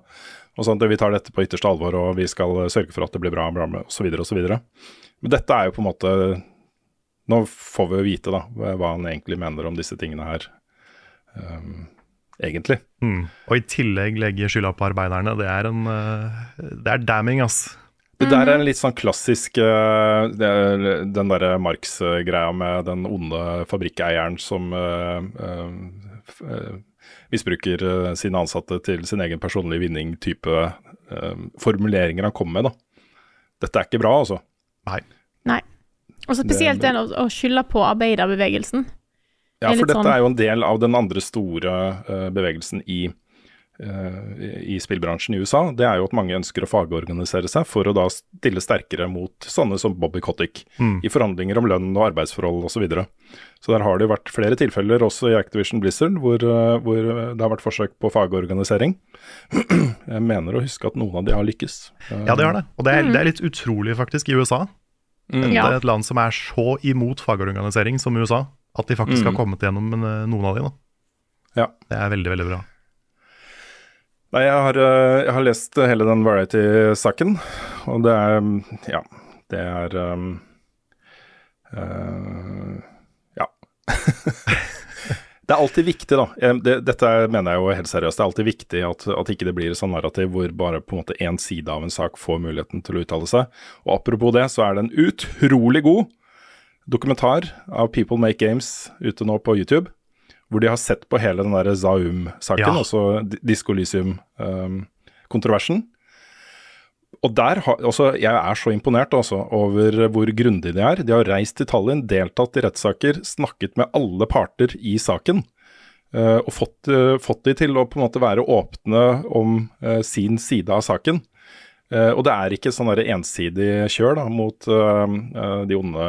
Og sånn at vi tar dette på ytterste alvor, og vi skal sørge for at det blir bra, bra med, osv., osv. Men dette er jo på en måte Nå får vi jo vite da, hva han egentlig mener om disse tingene her, um, egentlig. Mm. Og i tillegg legge skylda på arbeiderne. Det er en eh, Det er damning, ass. Det der er en litt sånn klassisk eh, det, Den derre Marx-greia med den onde fabrikkeieren som eh, misbruker sine ansatte til sin egen personlige vinning-type eh, formuleringer han kommer med, da. Dette er ikke bra, altså. Nei. Og så spesielt Det- den å, å skylde på arbeiderbevegelsen. Ja, for dette sånn- er jo en del av den andre store uh, bevegelsen i, uh, i spillbransjen i USA. Det er jo at mange ønsker å fagorganisere seg for å da stille sterkere mot sånne som Bobby Kotick Mm. i forhandlinger om lønn og arbeidsforhold osv. Så, videre. så der har det jo vært flere tilfeller, også i Activision Blizzard, hvor, uh, hvor det har vært forsøk på fagorganisering. Jeg mener å huske at noen av de har lykkes. Ja, det har det. Og det er, det er litt utrolig, faktisk, i USA. Mm. Det er et land som er så imot fagorganisering som USA, at de faktisk har kommet gjennom eh, noen av de. Da. Ja. Det er veldig, veldig bra. Nei, jeg har, eh, jeg har lest hele den Variety-saken, og det er Ja, det er um, uh, Ja. det er alltid viktig, da. Det, dette er, mener jeg jo helt seriøst. Det er alltid viktig at, at ikke det blir et sånn narrativ hvor bare på en måte én side av en sak får muligheten til å uttale seg. Og apropos det, så er det en utrolig god dokumentar av People Make Games ute nå på YouTube hvor de har sett på hele den der Zaum-saken, Ja. altså Di- Disco Lysium-kontroversen. Og der har, altså, Jeg er så imponert altså, over hvor grundig de er. De har reist til Tallinn, deltatt i rettssaker, snakket med alle parter i saken. Uh, og fått, uh, fått de til å på en måte være åpne om uh, sin side av saken. Og det er ikke sånn ensidig kjør da, mot de onde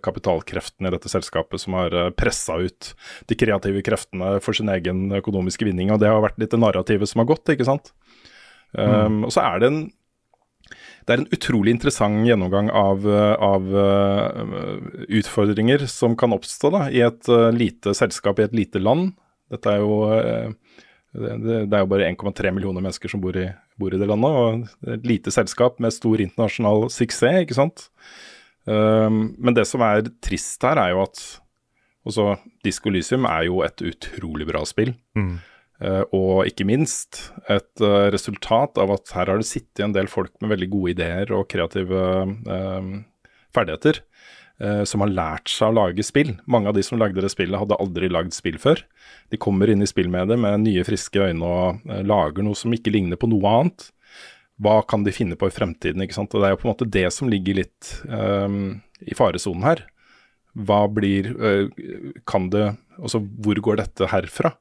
kapitalkreftene i dette selskapet som har uh, pressa ut de kreative kreftene for sin egen økonomiske vinning. Og det har vært litt det narrativet som har gått, ikke sant. Um, Og så er det en det er en utrolig interessant gjennomgang av, eh, av eh, utfordringer som kan oppstå da, i et eh, lite selskap i et lite land. Dette er jo det, er jo bare 1,3 millioner mennesker som bor i, bor i det landet, og et lite selskap med stor internasjonal suksess, ikke sant. Um, men det som er trist her, er jo at også Disco Lysium er jo et utrolig bra spill. Mm. Eh, og ikke minst et eh, resultat av at her har det sittet en del folk med veldig gode ideer og kreative eh, ferdigheter, eh, som har lært seg å lage spill. Mange av de som lagde det spillet, hadde aldri lagd spill før. De kommer inn i spillmediet med nye, friske øyne og eh, lager noe som ikke ligner på noe annet. Hva kan de finne på i fremtiden? ikke sant? Og Det er jo på en måte det som ligger litt eh, i faresonen her. Hva blir Kan det Altså, hvor går dette herfra?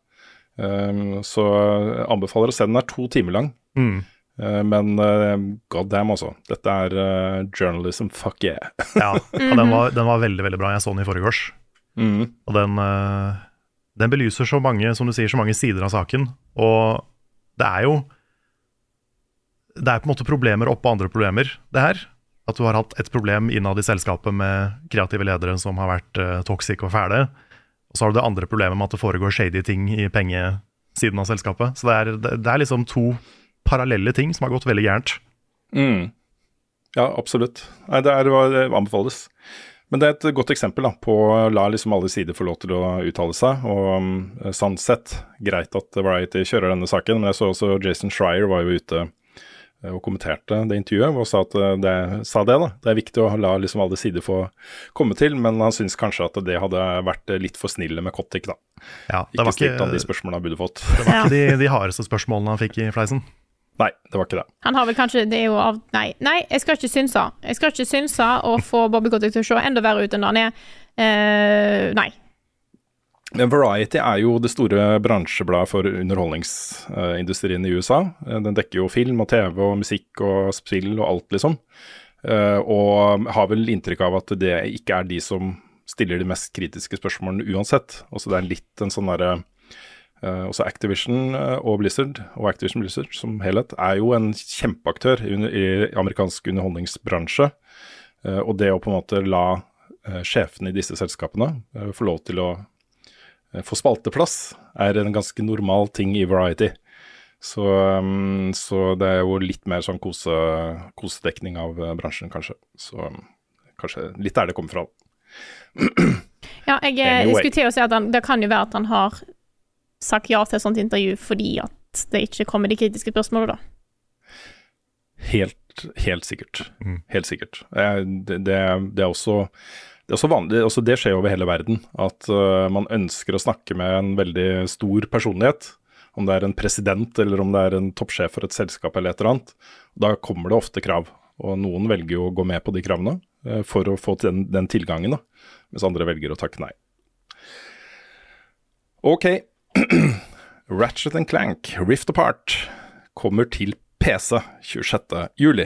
Um, så jeg anbefaler å se den. Den er to timer lang. Mm. Uh, men uh, god damn, altså. Dette er uh, journalism, fuck yeah. Ja, ja den, var, den var veldig, veldig bra. Jeg så den i forgårs. mm. Og den, eh, den belyser så mange, som du sier, så mange sider av saken. Og det er jo Det er på en måte problemer oppå andre problemer, det her. At du har hatt et problem innad i selskapet med kreative ledere som har vært uh, toxic og fæle. Og så har du det andre problemet med at det foregår shady ting i pengesiden av selskapet. Så det er, det, er liksom to parallelle ting som har gått veldig gærent. Mm. Ja, absolutt. Nei, det, er, det anbefales. Men det er et godt eksempel da, på å la liksom alle sider få lov til å uttale seg. Og um, sannsett, greit at Variety kjører denne saken, men jeg så også Jason Schreier var jo ute og kommenterte det intervjuet og sa, at eh, det, sa det. da. Det er viktig å la liksom alle sider få komme til, men han syns kanskje at det hadde vært litt for snille med Kotik. da. Ja, det Ikke var stilt han de spørsmålene han burde fått. det var ikke de, de hardeste spørsmålene han fikk i fleisen. Nei, det var ikke det. Han har vel kanskje Det er jo av Nei, nei jeg skal ikke synse. Jeg skal ikke synse og få Bobby Kotick til å se enda verre ut enn han er. Uh, nei. Men Variety er jo det store bransjebladet for underholdningsindustrien i USA. Eh, Den dekker jo film og TV og musikk og spill og alt, liksom. Eh, Og har vel inntrykk av at det ikke er de som stiller de mest kritiske spørsmålene uansett. Også det er litt en sånn derre eh, Også Activision og Blizzard, og Activision Blizzard som helhet, er jo en kjempeaktør i, amerikansk underholdningsbransje. Og det å på en måte la sjefene i disse selskapene få lov til å få spalteplass, er en ganske normal ting i Variety. Så, um, så det er jo litt mer sånn kose, kosedekning av eh, bransjen, kanskje. Så um, kanskje litt der det kommer fra. Ja, jeg, jeg Anyway. skulle til å si at han, det kan jo være at han har sagt ja til et sånt intervju fordi at det ikke kommer de kritiske spørsmålene, da. Helt Helt, sikkert. Helt sikkert. Eh, Det, det, det er også det vanlig, det skjer over hele verden, at uh, man ønsker å snakke med en veldig stor personlighet. Om det er en president eller om det er en toppsjef for et selskap eller et eller annet. Da kommer det ofte krav, og noen velger jo å gå med på de kravene uh, for å få den, den tilgangen, da, mens andre velger å takke nei. Ok, Ratchet Clank Rift Apart kommer til PC 26.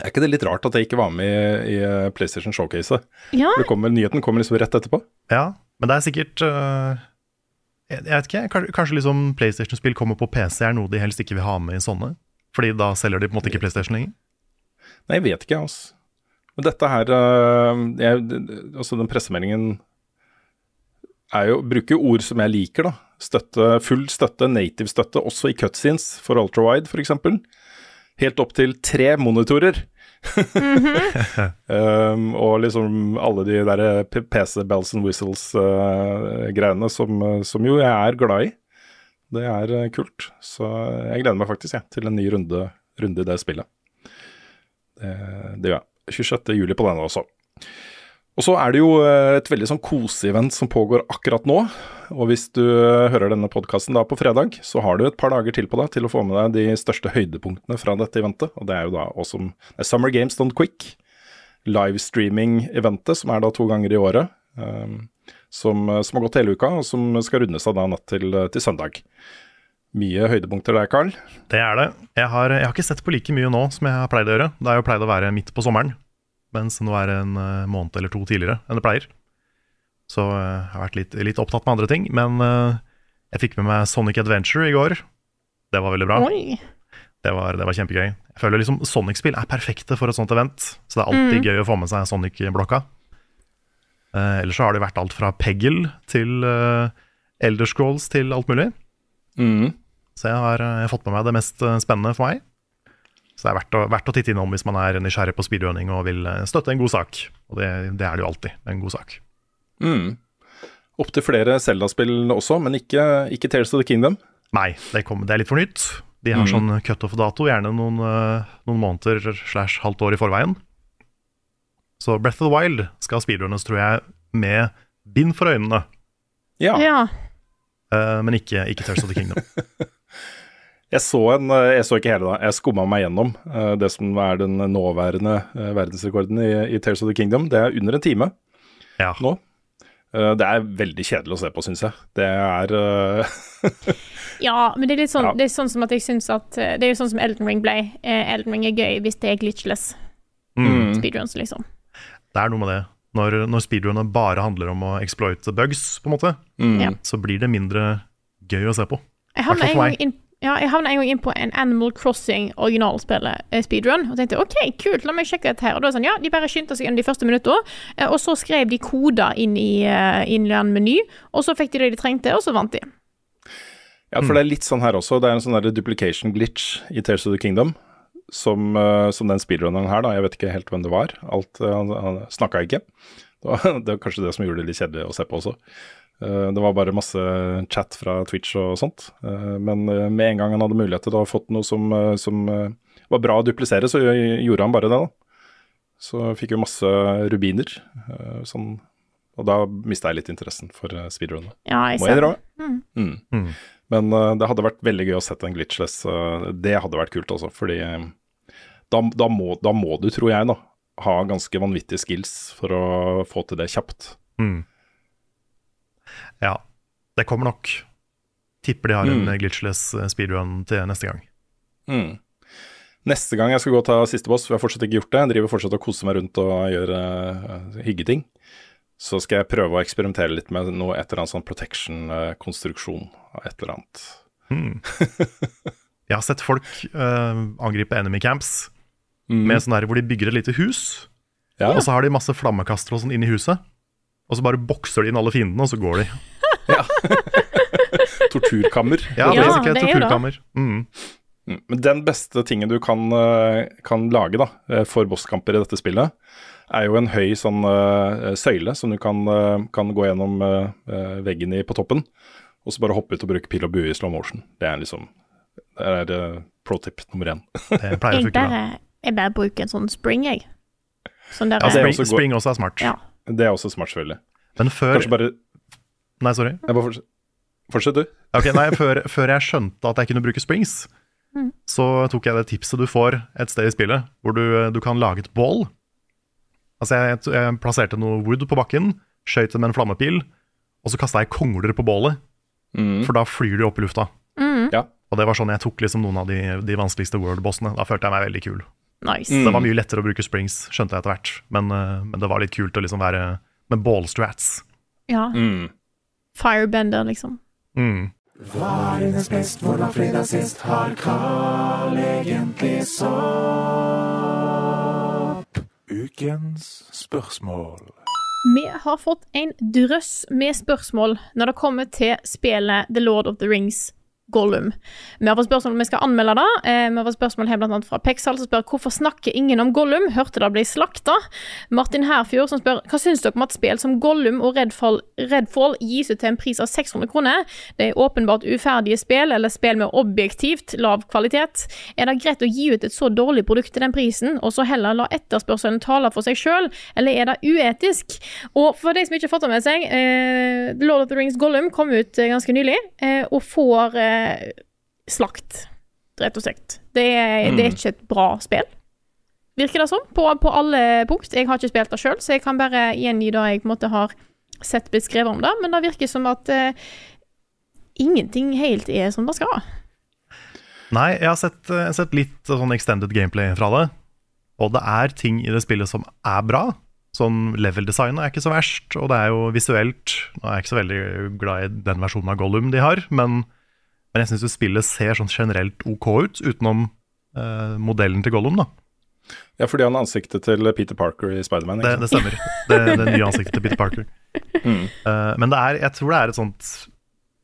Er ikke det litt rart at jeg ikke var med i, i PlayStation Showcase? Ja, Det kommer, nyheten kommer liksom rett etterpå. Ja, men det er sikkert uh, jeg, vet ikke, kanskje, liksom PlayStation-spill kommer på PC er noe de helst ikke vil ha med i sånne? Fordi da selger de på en måte ikke PlayStation lenger? Nei, jeg vet ikke, altså. Men dette her det- Altså, den pressemeldingen er jo Bruker ord som jeg liker, da. Støtte, full støtte, native støtte, også i cutscenes for ultrawide, f.eks. Helt opp til tre monitorer. um, og liksom alle de der PC bells and whistles-greiene som, eh, som jo jeg er glad i. Det er eh, kult. Så jeg gleder meg faktisk ja, til en ny runde, runde i det spillet. Det, det gjør jeg. 26. juli på denne også. Og så er det jo eh, et veldig sånn koseevent som pågår akkurat nå. Og hvis du eh, hører denne podkasten da på fredag, så har du et par dager til på deg til å få med deg de største høydepunktene fra dette eventet. Og det er jo da også det er Summer Games Don't Quick. Livestreaming-eventet, som er da to ganger i året. Um, som, som har gått hele uka, og som skal runde seg da natt til, til søndag. Mye høydepunkter der, Carl. Det er det. Jeg har, jeg har ikke sett på like mye nå som jeg har pleid å gjøre. Det har jo pleid å være midt på sommeren, mens nå er det en eh, måned eller to tidligere enn det pleier. Så eh, jeg har vært litt, litt opptatt med andre ting. Men eh, jeg fikk med meg Sonic Adventure i går. Det var veldig bra. oi. Det var, det var kjempegøy. Jeg føler liksom Sonic-spill er perfekte for et sånt event, så det er alltid gøy å få med seg Sonic-blokka. Eh, ellers så har det vært alt fra Peggle til uh, Elder Scrolls til alt mulig. Mm. Så jeg har, eh, jeg har fått med meg det mest eh, spennende for meg. Så det er verdt å, verdt å titte innom hvis man er nysgjerrig på speedrunning og vil eh, støtte en god sak. Og det, det er det jo alltid, en god sak. Mm. Opptil flere Zelda-spill også, men ikke, ikke Tales of the Kingdom. Nei, det, kom, det er litt for nytt. De har sånn cutoff-dato, gjerne noen, eh, noen måneder slash halvt år i forveien. Så Breath of the Wild skal speedrunnes, tror jeg, med bind for øynene. Ja. Ja. Uh, men ikke, ikke Tales of the Kingdom. Jeg så, en, eh, jeg så ikke hele, da. Jeg skumma meg gjennom eh, det som er den nåværende eh, verdensrekorden i, i Tales of the Kingdom. Det er under en time Ja. nå. Eh, det er veldig kjedelig å se på, syns jeg. Det er ja, men det er litt sånn, Ja. det er sånn som at jeg syns at Det er jo sånn som Elden Ring ble. Elden Ring er gøy hvis det er glitchless Mm. speedruns, liksom. Det er noe med det. Når, når speedrunner bare handler om å exploite bugs, på en måte, mm. Så blir det mindre gøy å se på. Jeg havna en gang inn ja, jeg havna en gang inn på en Animal Crossing originalspillet eh, speedrun. Og tenkte OK, kult, la meg sjekke dette her. Og da sånn, ja, De bare skyndte seg gjennom de første minuttene, eh, og så skrev de koder inn i, eh, inn i en meny. Og så fikk de det de trengte, og så vant de. Ja, for det er litt sånn her også. Det er en sånn der duplication glitch i Tears of the Kingdom. Som, som den speedrunneren her, da. Jeg vet ikke helt hvem det var. Alt, han han snakka ikke. Det var, det var kanskje det som gjorde det litt kjedelig å se på også. Eh, Det var bare masse chat fra Twitch og sånt. Eh, Men eh, med en gang han hadde mulighet til å ha fått noe som, som var bra å duplisere, så gjorde han bare det, da. Så fikk jo masse rubiner. eh, Sånn, og da mista jeg litt interessen for speedrunner. Ja, jeg Må jeg innrømme. Mm. Men eh, det hadde vært veldig gøy å sette en glitchless. det hadde vært kult altså. fordi da, da, må, da må du, tror jeg, da, ha ganske vanvittige skills for å få til det kjapt. Mm. Ja, det kommer nok. Tipper de har en Mm. glitchless eh, speedrun til neste gang. Mm. Neste gang jeg skal gå og ta siste boss, for jeg har fortsatt ikke gjort det, jeg driver fortsatt og koser meg rundt og gjør uh, hyggeting, så skal jeg prøve å eksperimentere litt med noe et eller annet sånn protection-konstruksjon av et eller annet. Jeg har sett folk uh, angripe enemy camps Mm. med sånn her hvor de bygger et lite hus, Ja. og så har de masse flammekastere og sånn inn i huset. Og så bare bokser de inn alle fiendene, og så går de. Torturkammer. Ja, det er det. torturkammer. Mm. Mm, Men den beste tingen du kan, eh, kan lage da, eh, for bosskamper i dette spillet, er jo en høy sånn uh, søyle som du kan, uh, kan gå gjennom eh, veggen i på toppen, og så bare hoppe ut og bruke pil og bue i slow motion. Det er liksom det er pro tip nummer én. Det pleier å Jeg funke bra. bare, Jeg bare bruker en sånn spring, jeg. Sånn der Ja, spring, også spring også er smart. Ja. Det er også smart, selvfølgelig. Men før Kanskje bare Nei, sorry. jeg bare fortsett, fortsett, du. Ok, nei, før, før jeg skjønte at jeg kunne bruke springs, så tok jeg det tipset du får et sted i spillet, hvor du, du kan lage et bål. Altså, jeg, jeg plasserte noe wood på bakken, skøyt det med en flammepil, og så kasta jeg kongler på bålet, for da flyr de opp i lufta. Ja. Og det var sånn jeg tok liksom noen av de, de vanskeligste world-bossene. Da følte jeg meg veldig kul. Nice. Mm. Det var mye lettere å bruke springs, skjønte jeg etter hvert, men, eh, men det var litt kult å liksom være med ballstrats. Ja. Mm. Firebender, liksom. Mm. Ukens spørsmål. Vi har fått en drøss med spørsmål når det kommer til spillet The Lord of the Rings. Gollum. Vi har fått spørsmål om vi skal anmelde det. Eh, vi har fått spørsmål her blant annet fra Peksal som spør hvorfor snakker ingen om Gollum. Hørte det bli slakta? Martin Herfjord som spør hva syns dere om at spill som Gollum og Redfall, Redfall gis ut til en pris av 600 kroner? Det er åpenbart uferdige spill, eller spill med objektivt lav kvalitet. Er det greit å gi ut et så dårlig produkt til den prisen, og så heller la etterspørselen tale for seg sjøl, eller er det uetisk? Og for de som ikke har fått det med seg, eh, Lord of the Rings Gollum kom ut eh, ganske nylig, eh, og får eh, slakt, rett og slett. Det er, det er ikke et bra spill. Virker det som, på, på alle punkt. Jeg har ikke spilt det sjøl, så jeg kan bare gjengi det jeg på en måte har sett blitt skrevet om det, men det virker som at eh, ingenting helt er som det skal. Nei, jeg har sett, eh, sett litt sånn extended gameplay fra det. Og det er ting i det spillet som er bra. Sånn level-designet er ikke så verst, og det er jo visuelt Nå er jeg ikke så veldig glad i den versjonen av Gollum de har, men, men jeg syns spillet ser sånn generelt ok ut, utenom eh, modellen til Gollum, da. Ja, fordi han har ansiktet til Peter Parker i Spiderman. Det, det stemmer. Det, det nye ansiktet til Peter Parker. Eh, men det er, jeg tror det er et sånt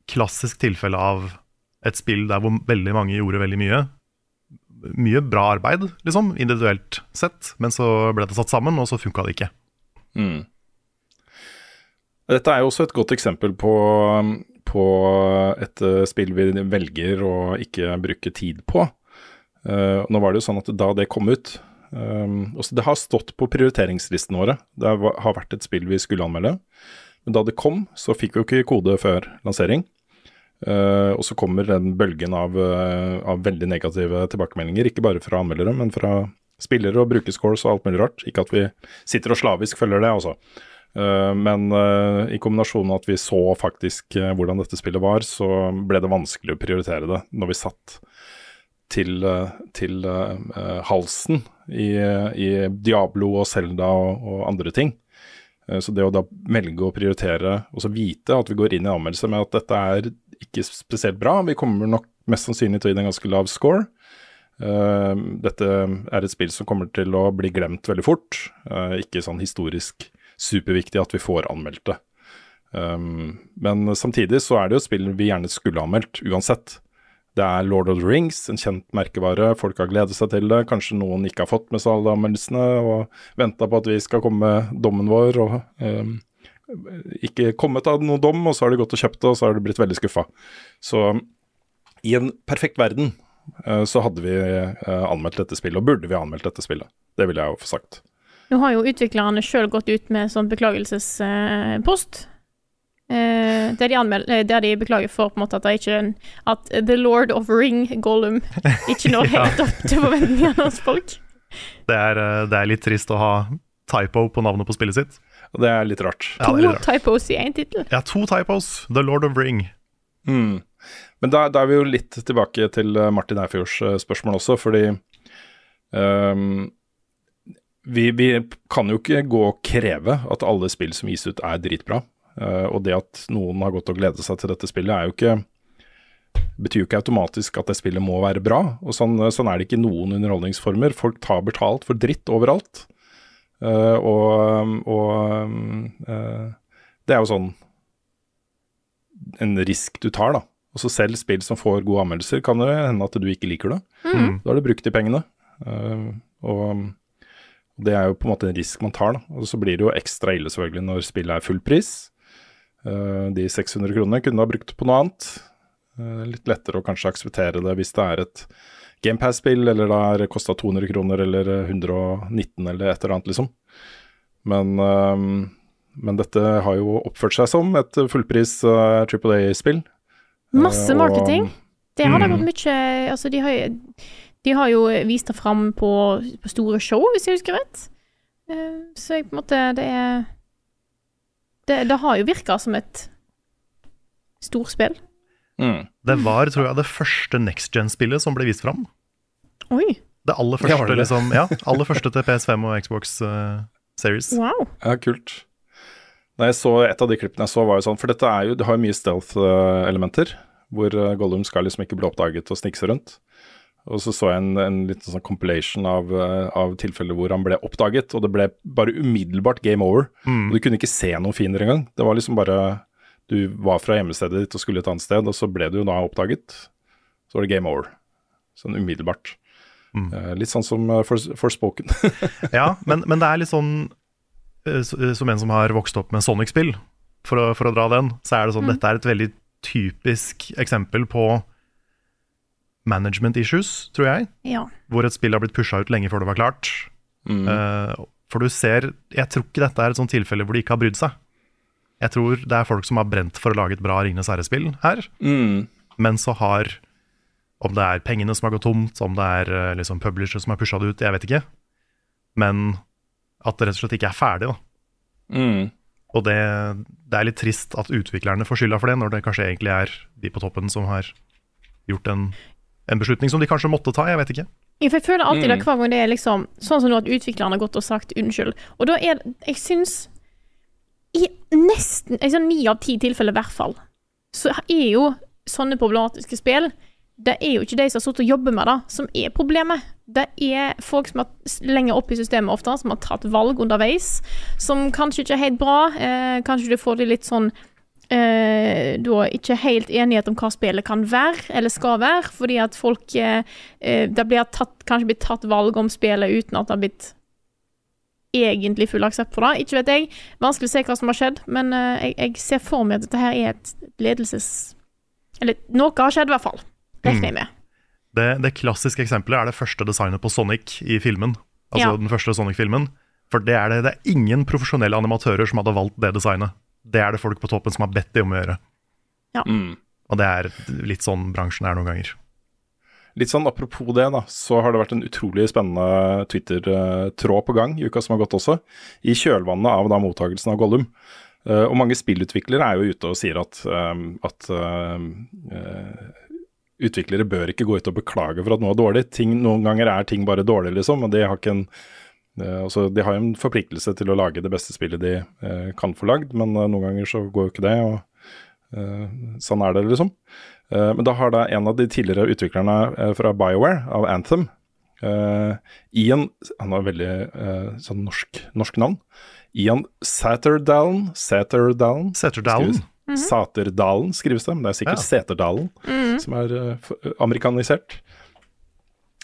klassisk tilfelle av et spill der hvor veldig mange gjorde veldig mye. Mye bra arbeid, liksom, individuelt sett, men så ble det satt sammen, og så funka det ikke. Mm. Dette er jo også et godt eksempel på, på et eh, spill vi velger å ikke bruke tid på. Eh, nå var det jo sånn at da det kom ut um, Det har stått på prioriteringslisten våre. Det har vært et spill vi skulle anmelde. Men da det kom, så fikk vi jo ikke kode før lansering. Uh, og så kommer den bølgen av, uh, av veldig negative tilbakemeldinger, ikke bare fra anmeldere, men fra spillere og brukerscores og alt mulig rart. Ikke at vi sitter og slavisk følger det, altså. Eh, men eh, i kombinasjon med at vi så faktisk eh, hvordan dette spillet var, så ble det vanskelig å prioritere det når vi satt til, til halsen i, i Diablo og Zelda og, og andre ting. Så det å da velge å prioritere, og så vite at vi går inn i anmeldelse med at dette er ikke spesielt bra, vi kommer nok mest sannsynlig til å gi det en ganske lav score. Uh, dette er et spill som kommer til å bli glemt veldig fort. Uh, ikke sånn historisk superviktig at vi får anmeldt det. Um, men samtidig så er det jo spill vi gjerne skulle anmeldt, uansett. Det er Lord of the Rings, en kjent merkevare. Folk har gledet seg til det. Kanskje noen ikke har fått med seg alle anmeldelsene og venta på at vi skal komme med dommen vår. og um, ikke kommet av noen dom, og så har de gått og kjøpt det, og så har de blitt veldig skuffa. Så i en perfekt verden eh, så hadde vi eh, anmeldt dette spillet, og burde vi anmeldt dette spillet. Det ville jeg jo få sagt. Nå har jo utviklerne sjøl gått ut med sånn beklagelsespost. Eh, der, de eh, der de beklager for på en måte at, det ikke, at The Lord of Ring, Gollum, ikke når Ja. helt opp til forventningene hos folk. Det er, eh, det er litt trist å ha typo på navnet på spillet sitt. Det er litt rart. Ja, er To litt rart. typos i én tittel. Ja, to typos. The Lord of Ring. Mm. Men da, da er vi jo litt tilbake til eh, Martin Eifjords spørsmål også, fordi ehm, vi, vi kan jo ikke gå og kreve at alle spill som gis ut er dritbra. Uh, og det at noen har gått og gledet seg til dette spillet, er jo ikke betyr jo ikke automatisk at det spillet må være bra. Og sånn, sånn er det ikke noen underholdningsformer. Folk tar betalt for dritt overalt. Uh, og og uh, det er jo sånn en risk du tar, da. Også selv spill som får gode anmeldelser, kan det hende at du ikke liker det. Mm. Da har du brukt de pengene. Uh, og det er jo på en måte en risk man tar, da. Og så blir det jo ekstra ille selvfølgelig når spillet er full pris. Eh, de 600 kronene kunne du ha brukt på noe annet. Eh, litt lettere å kanskje akseptere det hvis det er et GamePass-spill, eller det har kosta 200 kroner eller 119 eller et eller annet, liksom. Men, ehm, men dette har jo oppført seg som et fullpris Triple A-spill. Masse og- marketing. Det har da Mm. gått mye Altså, de har, jo- de har jo vist det fram på, på store show, hvis jeg husker rett. Eh, Så jeg på en måte Det er Det, det har jo virka som et storspill. Mm. Det var, tror jeg, det første next gen-spillet som ble vist fram. Oi. Det aller første, det det? liksom, ja, aller første til PS5 og Xbox uh, Series. Wow. Ja, kult. Da jeg så Et av de klippene jeg så, var jo sånn For dette er jo, det har jo mye stealth-elementer. Hvor eh, Gollum skal liksom ikke bli oppdaget og snike seg rundt. Og så så jeg en, en liten sånn compilation av, eh, av tilfeller hvor han ble oppdaget, og det ble bare umiddelbart game over. Mm. Og du kunne ikke se noen fiender engang. Det var liksom bare Du var fra hjemmestedet ditt og skulle et annet sted, og så ble du jo da oppdaget. Så var det game over. Sånn umiddelbart. Mm. Eh, litt sånn som uh, for, Ja, men, men det er litt sånn eh, eh, Som en som har vokst opp med Sonic-spill, for, for å dra den, så er det sånn dette er et veldig typisk eksempel på management issues, tror jeg. Ja. Hvor et spill har blitt pusha ut lenge før det var klart. Mm. Uh, for du ser Jeg tror ikke dette er et sånt tilfelle hvor de ikke har brydd seg. Jeg tror det er folk som har brent for å lage et bra Ringenes herre-spill her, Mm. men så har Om det er pengene som har gått tomt, om det er eh, liksom publisher som har pusha det ut, jeg vet ikke. Men at det rett og slett ikke er ferdig, da. Mm. Og det, det er litt trist at utviklerne får skylda for det, når det kanskje egentlig er de på toppen som har gjort en, en beslutning som de kanskje måtte ta, jeg vet ikke. Jeg føler alltid det Mm. hver gang det er liksom Sånn som nå at utvikleren har gått og sagt unnskyld. Og da er Jeg syns I nesten altså ni av ti tilfeller, i hvert fall, så er jo sånne problematiske spill Det er jo ikke de som har sittet og jobbet med det, som er problemet. Det er folk som er lenger oppe i systemet ofte, som har tatt valg underveis, som kanskje ikke er helt bra. Eh, kanskje du får det litt sånn eh, da ikke helt enighet om hva spillet kan være, eller skal være, fordi at folk eh, eh, Det blir tatt, kanskje blitt tatt valg om spillet uten at det har blitt egentlig full aksept for det. Ikke vet jeg. Vanskelig å se hva som har skjedd, men eh, jeg, jeg ser for meg at dette her er et ledelses... Eller noe har skjedd, i hvert fall. Regner jeg med. Det, det klassiske eksempelet er det første designet på Sonic i filmen. Altså Ja. den første Sonic-filmen. For det er, det, det er ingen profesjonelle animatører som hadde valgt det designet. Det er det folk på toppen som har bedt de om å gjøre. Mm. Og det er litt sånn bransjen er noen ganger. Litt sånn apropos det, da, så har det vært en utrolig spennende Twitter-tråd på gang i uka som har gått også, i kjølvannet av da mottagelsen av Gollum. Uh, og mange spillutviklere er jo ute og sier at, eh, at uh, eh, utviklere bør ikke gå ut og beklage for at noe er dårlig. Ting, noen ganger er ting bare dårlig, liksom, og de har ikke en altså, De har jo en forpliktelse til å lage det beste spillet de eh, kan få lagd, men eh, noen ganger så går jo ikke det. og Eh, sånn er det, liksom. Eh, men da har da en av de tidligere utviklerne eh, fra BioWare, av Anthem, eh, Ian Han har veldig eh, sånn norsk, norsk navn. Ian Saterdalen Saterdalen Seterdalen. skrives- Saterdalen skrives det, men det er sikkert Ja. Seterdalen som er eh, f- amerikanisert.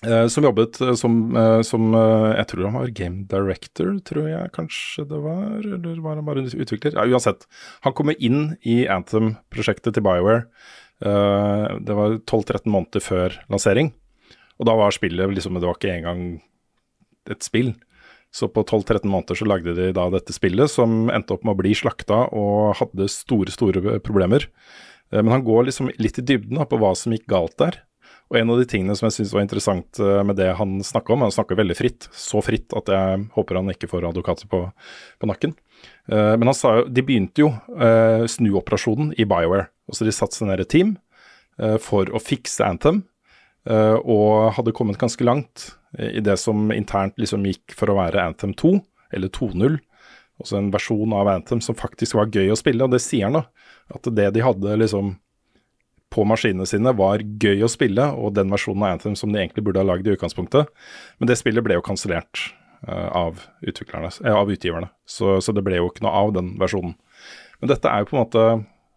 Eh, som jobbet eh, som, eh, som Jeg tror han var game director, tror jeg kanskje det var. Eller var han bare utvikler? Ja, uansett. Han kommer inn i Anthem-prosjektet til BioWare. det var 12-13 måneder før lansering. Og da var spillet liksom Det var ikke engang et spill. Så på 12-13 måneder så lagde de da dette spillet, som endte opp med å bli slakta og hadde store, store problemer. Men han går liksom litt i dybden på hva som gikk galt der. Og en av de tingene som jeg syns var interessant eh, med det han snakka om, han snakker veldig fritt, så fritt at jeg håper han ikke får advokater på, på nakken. Uh, Men han sa jo De begynte jo uh, snuoperasjonen i BioWare. Altså de satte seg ned et team uh, for å fikse Anthem, og hadde kommet ganske langt i det som internt liksom gikk for å være Anthem 2, eller 2.0. Også en versjon av Anthem som faktisk var gøy å spille, og det sier han da. At det de hadde liksom på maskinene sine var gøy å spille, og den versjonen av Anthem som de egentlig burde ha lagd i utgangspunktet. Men det spillet ble jo kansellert uh, av, eh, av utgiverne, så, så det ble jo ikke noe av den versjonen. Men dette er jo på en måte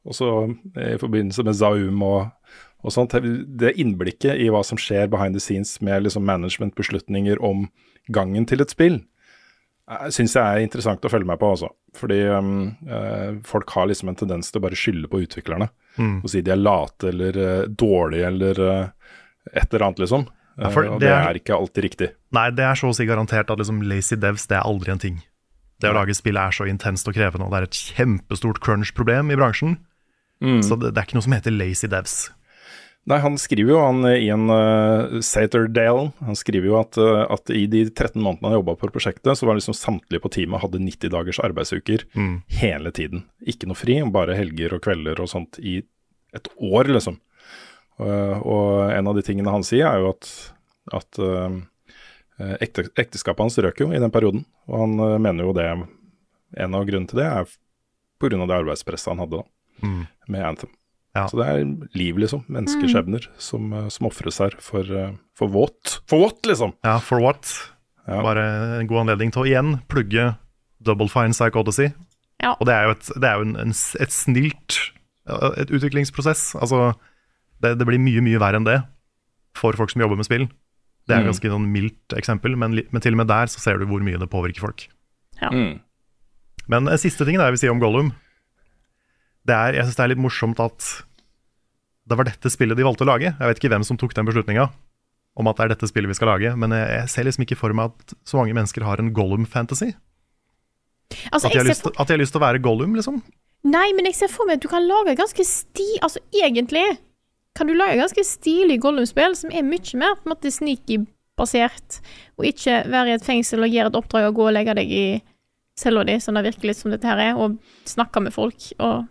også i forbindelse med Zaum og, og sånt, det innblikket i hva som skjer behind the scenes med liksom managementbeslutninger om gangen til et spill, syns det er interessant å følge med på, altså. Fordi um, uh, folk har liksom en tendens til å bare skylde på utviklerne. Mm. Og si de er late eller uh, dårlige eller uh, et eller annet, liksom. Ja, for Eh, og det det er- er ikke alltid riktig. Nei, det er så å si garantert at liksom lazy devs, det er aldri en ting. Det å lage spill er så intenst og krevende, og det er et kjempestort crunch-problem i bransjen. Så det, det er ikke noe som heter lazy devs. Nei, han skriver jo han Ian i en uh, Saterdale, Han skriver jo at, uh, at i de 13 månedene han jobba på prosjektet, så var liksom samtlige på teamet hadde 90 dagers arbeidsuker hele tiden. Ikke noe fri, bare helger og kvelder og sånt i et år, liksom. Uh, og en av de tingene han sier, er jo at, at uh, ekte, ekteskapet hans røk jo i den perioden. Og han eh, mener jo det En av grunnene til det er pga. det arbeidspresset han hadde da, med Anthem. Ja. Så det er liv, liksom. Menneskeskjebner som, eh, som ofres her for, eh, for våt. For våt, liksom! Ja, for what? Ja. Bare en god anledning til å igjen plugge Double Fine Psych Odyssey. Ja. Og det er jo et, det er jo en, en, et snilt et utviklingsprosess. Altså, det, det blir mye, mye verre enn det for folk som jobber med spill. Det er Mm. ganske noen mildt eksempel, men, men til og med der så ser du hvor mye det påvirker folk. Mm. Men en siste ting da, jeg vil si om Gollum er, Jeg syns det er litt morsomt at det var dette spillet de valgte å lage. Jeg vet ikke hvem som tok den beslutninga om at det er dette spillet vi skal lage, men jeg, jeg ser liksom ikke for meg at så mange mennesker har en Gollum-fantasy. Altså, At, de har lyst til- at de har lyst til å være Gollum, liksom. Nei, men jeg ser for meg at du kan lage ganske sti... Altså, egentlig kan du lage ganske stilig Gollum-spill som er mye mer på en måte sneaky-basert, og ikke være i et fengsel og gjøre et oppdrag og gå og legge deg i cella di, som det virker litt som dette her er, og snakke med folk og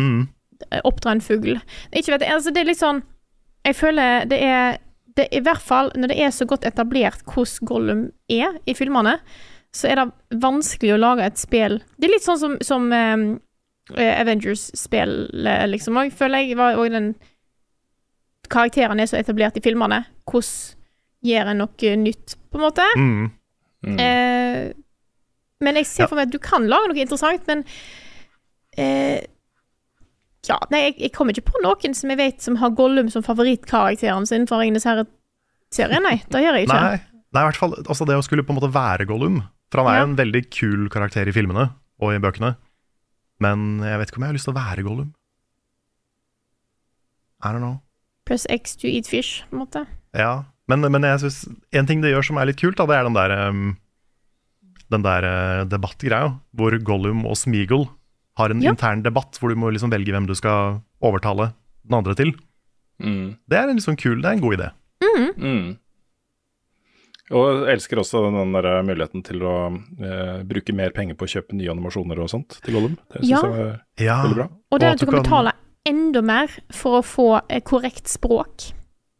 Mm. eh, oppdra en fugl. Ikke vet jeg, altså det er litt sånn Jeg føler det er det, I hvert fall når det er så godt etablert hvordan Gollum er i filmene, så er det vanskelig å lage et spill Det er litt sånn som, som um, Avengers-spill, liksom Jeg føler jeg. Var, òg den Karakterene er så etablert i filmene. Hvordan gjør en noe nytt, på en måte? Mm. Mm. Eh, men jeg ser for meg at du kan lage noe interessant, men eh, Ja, nei, jeg, jeg kommer ikke på noen som jeg vet som har Gollum som favorittkarakteren sin fra Ringenes herre-serien, nei. Det gjør jeg ikke. Nei, nei, i hvert fall altså det å skulle på en måte være Gollum. For han er jo Ja. en veldig kul karakter i filmene og i bøkene. Men jeg vet ikke om jeg har lyst til å være Gollum. I don't know. Press X to eat fish, på en måte. Ja, men, men jeg synes en ting det gjør som er litt kult, da, det er den der, um, den der uh, debattgreia, hvor Gollum og Smeagol har en Ja. intern debatt hvor du må liksom velge hvem du skal overtale den andre til. Mm. Det er en sånn kul, det er en god idé. Mm. Og jeg elsker også den der muligheten til å eh, bruke mer penger på å kjøpe nye animasjoner og sånt til Gollum. Det syns Ja. jeg var Ja, veldig bra. Og det er at du kan betale enda mer for å få korrekt språk.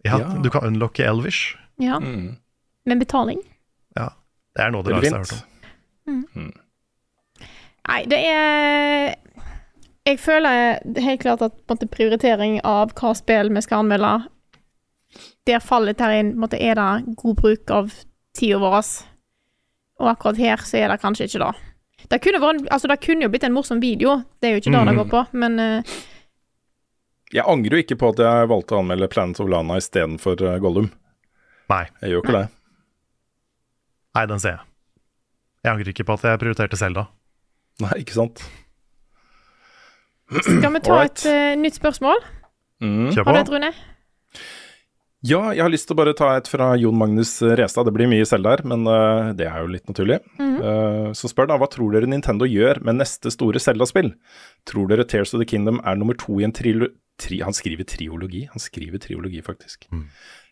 ja, Ja. Du kan unlocke Elvish. Ja, Mm. med betaling. Ja, det er noe av det rareste jeg har hørt om. fint. Nei, det er Jeg føler helt klart at på en måte, prioritering av hva spill vi skal anmelde, der faller her inn. Måte, er det god bruk av tida vår? Og akkurat her så er det kanskje ikke det. Det kunne, vært, altså, det kunne jo blitt en morsom video, det er jo ikke det det Mhm. går på, men uh, Jeg angrer jo ikke på at jeg valgte å anmelde Planet of Lana istedenfor uh, Gollum. Nei, Jeg gjør ikke det. nei, den ser jeg. Jeg angrer ikke på at jeg prioriterte Selda. Nei, ikke sant. skal vi ta et uh, nytt spørsmål? Mm. Har du et, Rune? Ja, jeg har lyst til å bare ta et fra Jon Magnus Restad. Det blir mye selv der, men uh, det er jo litt naturlig. Eh, så spør da, hva tror dere Nintendo gjør med neste store Zelda-spill? Tror dere Tears of the Kingdom er nummer to i en trilo... Tri han skriver triologi, han skriver triologi faktisk.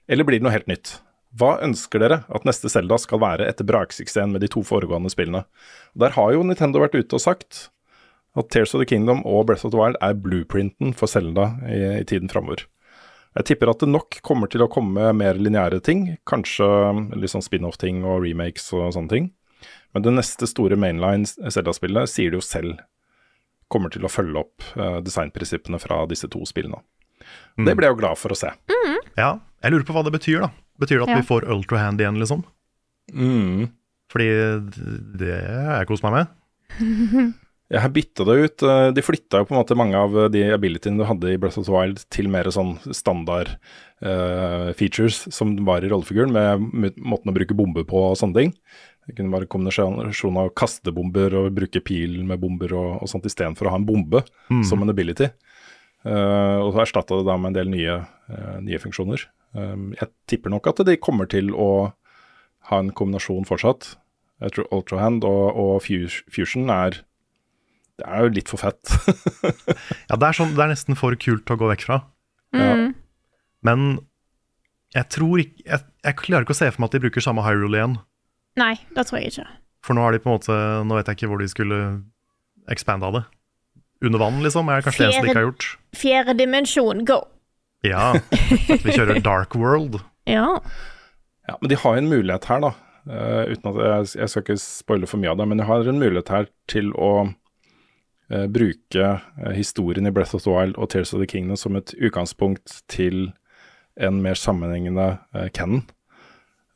Eller blir det noe helt nytt? Hva ønsker dere at neste Zelda skal være etter braksuksessen med de to foregående spillene? Der har jo Nintendo vært ute og sagt at Tears of the Kingdom og Breath of the Wild er blueprinten for Zelda i, i tiden framover. Jeg tipper at det nok kommer til å komme mer lineære ting, kanskje litt sånn spin-off-ting og remakes og sånne ting. Men det neste store mainline Selda-spillet sier det jo selv kommer til å følge opp eh, designprinsippene fra disse to spillene. Det ble jeg jo glad for å se. Ja, jeg lurer på hva det betyr, da. Betyr det at Ja. vi får Ultrahand igjen, liksom? Mm. Fordi det har jeg kost meg med. Jeg har bytta det ut. eh, De flytta jo på en måte mange av de abilityene du hadde i Breath of the Wild til mer sånn standard uh, features som var i rollefiguren, med måten å bruke bomber på og sånne ting. Det kunne være kombinasjon av kaste bomber og bruke pil med bomber og, og sånt istedenfor å ha en bombe som en ability. Uh, og så erstatta det da med en del nye, uh, nye funksjoner. Um, jeg tipper nok at de kommer til å ha en kombinasjon fortsatt. Jeg tror Ultrahand og, og Fusion er Det er jo litt for fett. Ja, det er, sånn, det er nesten for kult å gå vekk fra. Mm. Men jeg tror ikke jeg, jeg klarer ikke å se for meg at de bruker samme Hyrule igjen. Nei, det tror jeg ikke. For nå har de på en måte Nå vet jeg ikke hvor de skulle expanda det. Under vann, liksom, er kanskje det eneste de ikke har gjort. Fjerde dimensjon, go! Ja, at vi kjører Dark World. Ja. Ja, Men de har en mulighet her, da. Uh, uten at jeg, jeg skal ikke spoile for mye av det, men de har en mulighet her til å uh, bruke uh, historien i Breath of the Wild og Tears of the Kingdom som et utgangspunkt til en mer sammenhengende uh, canon.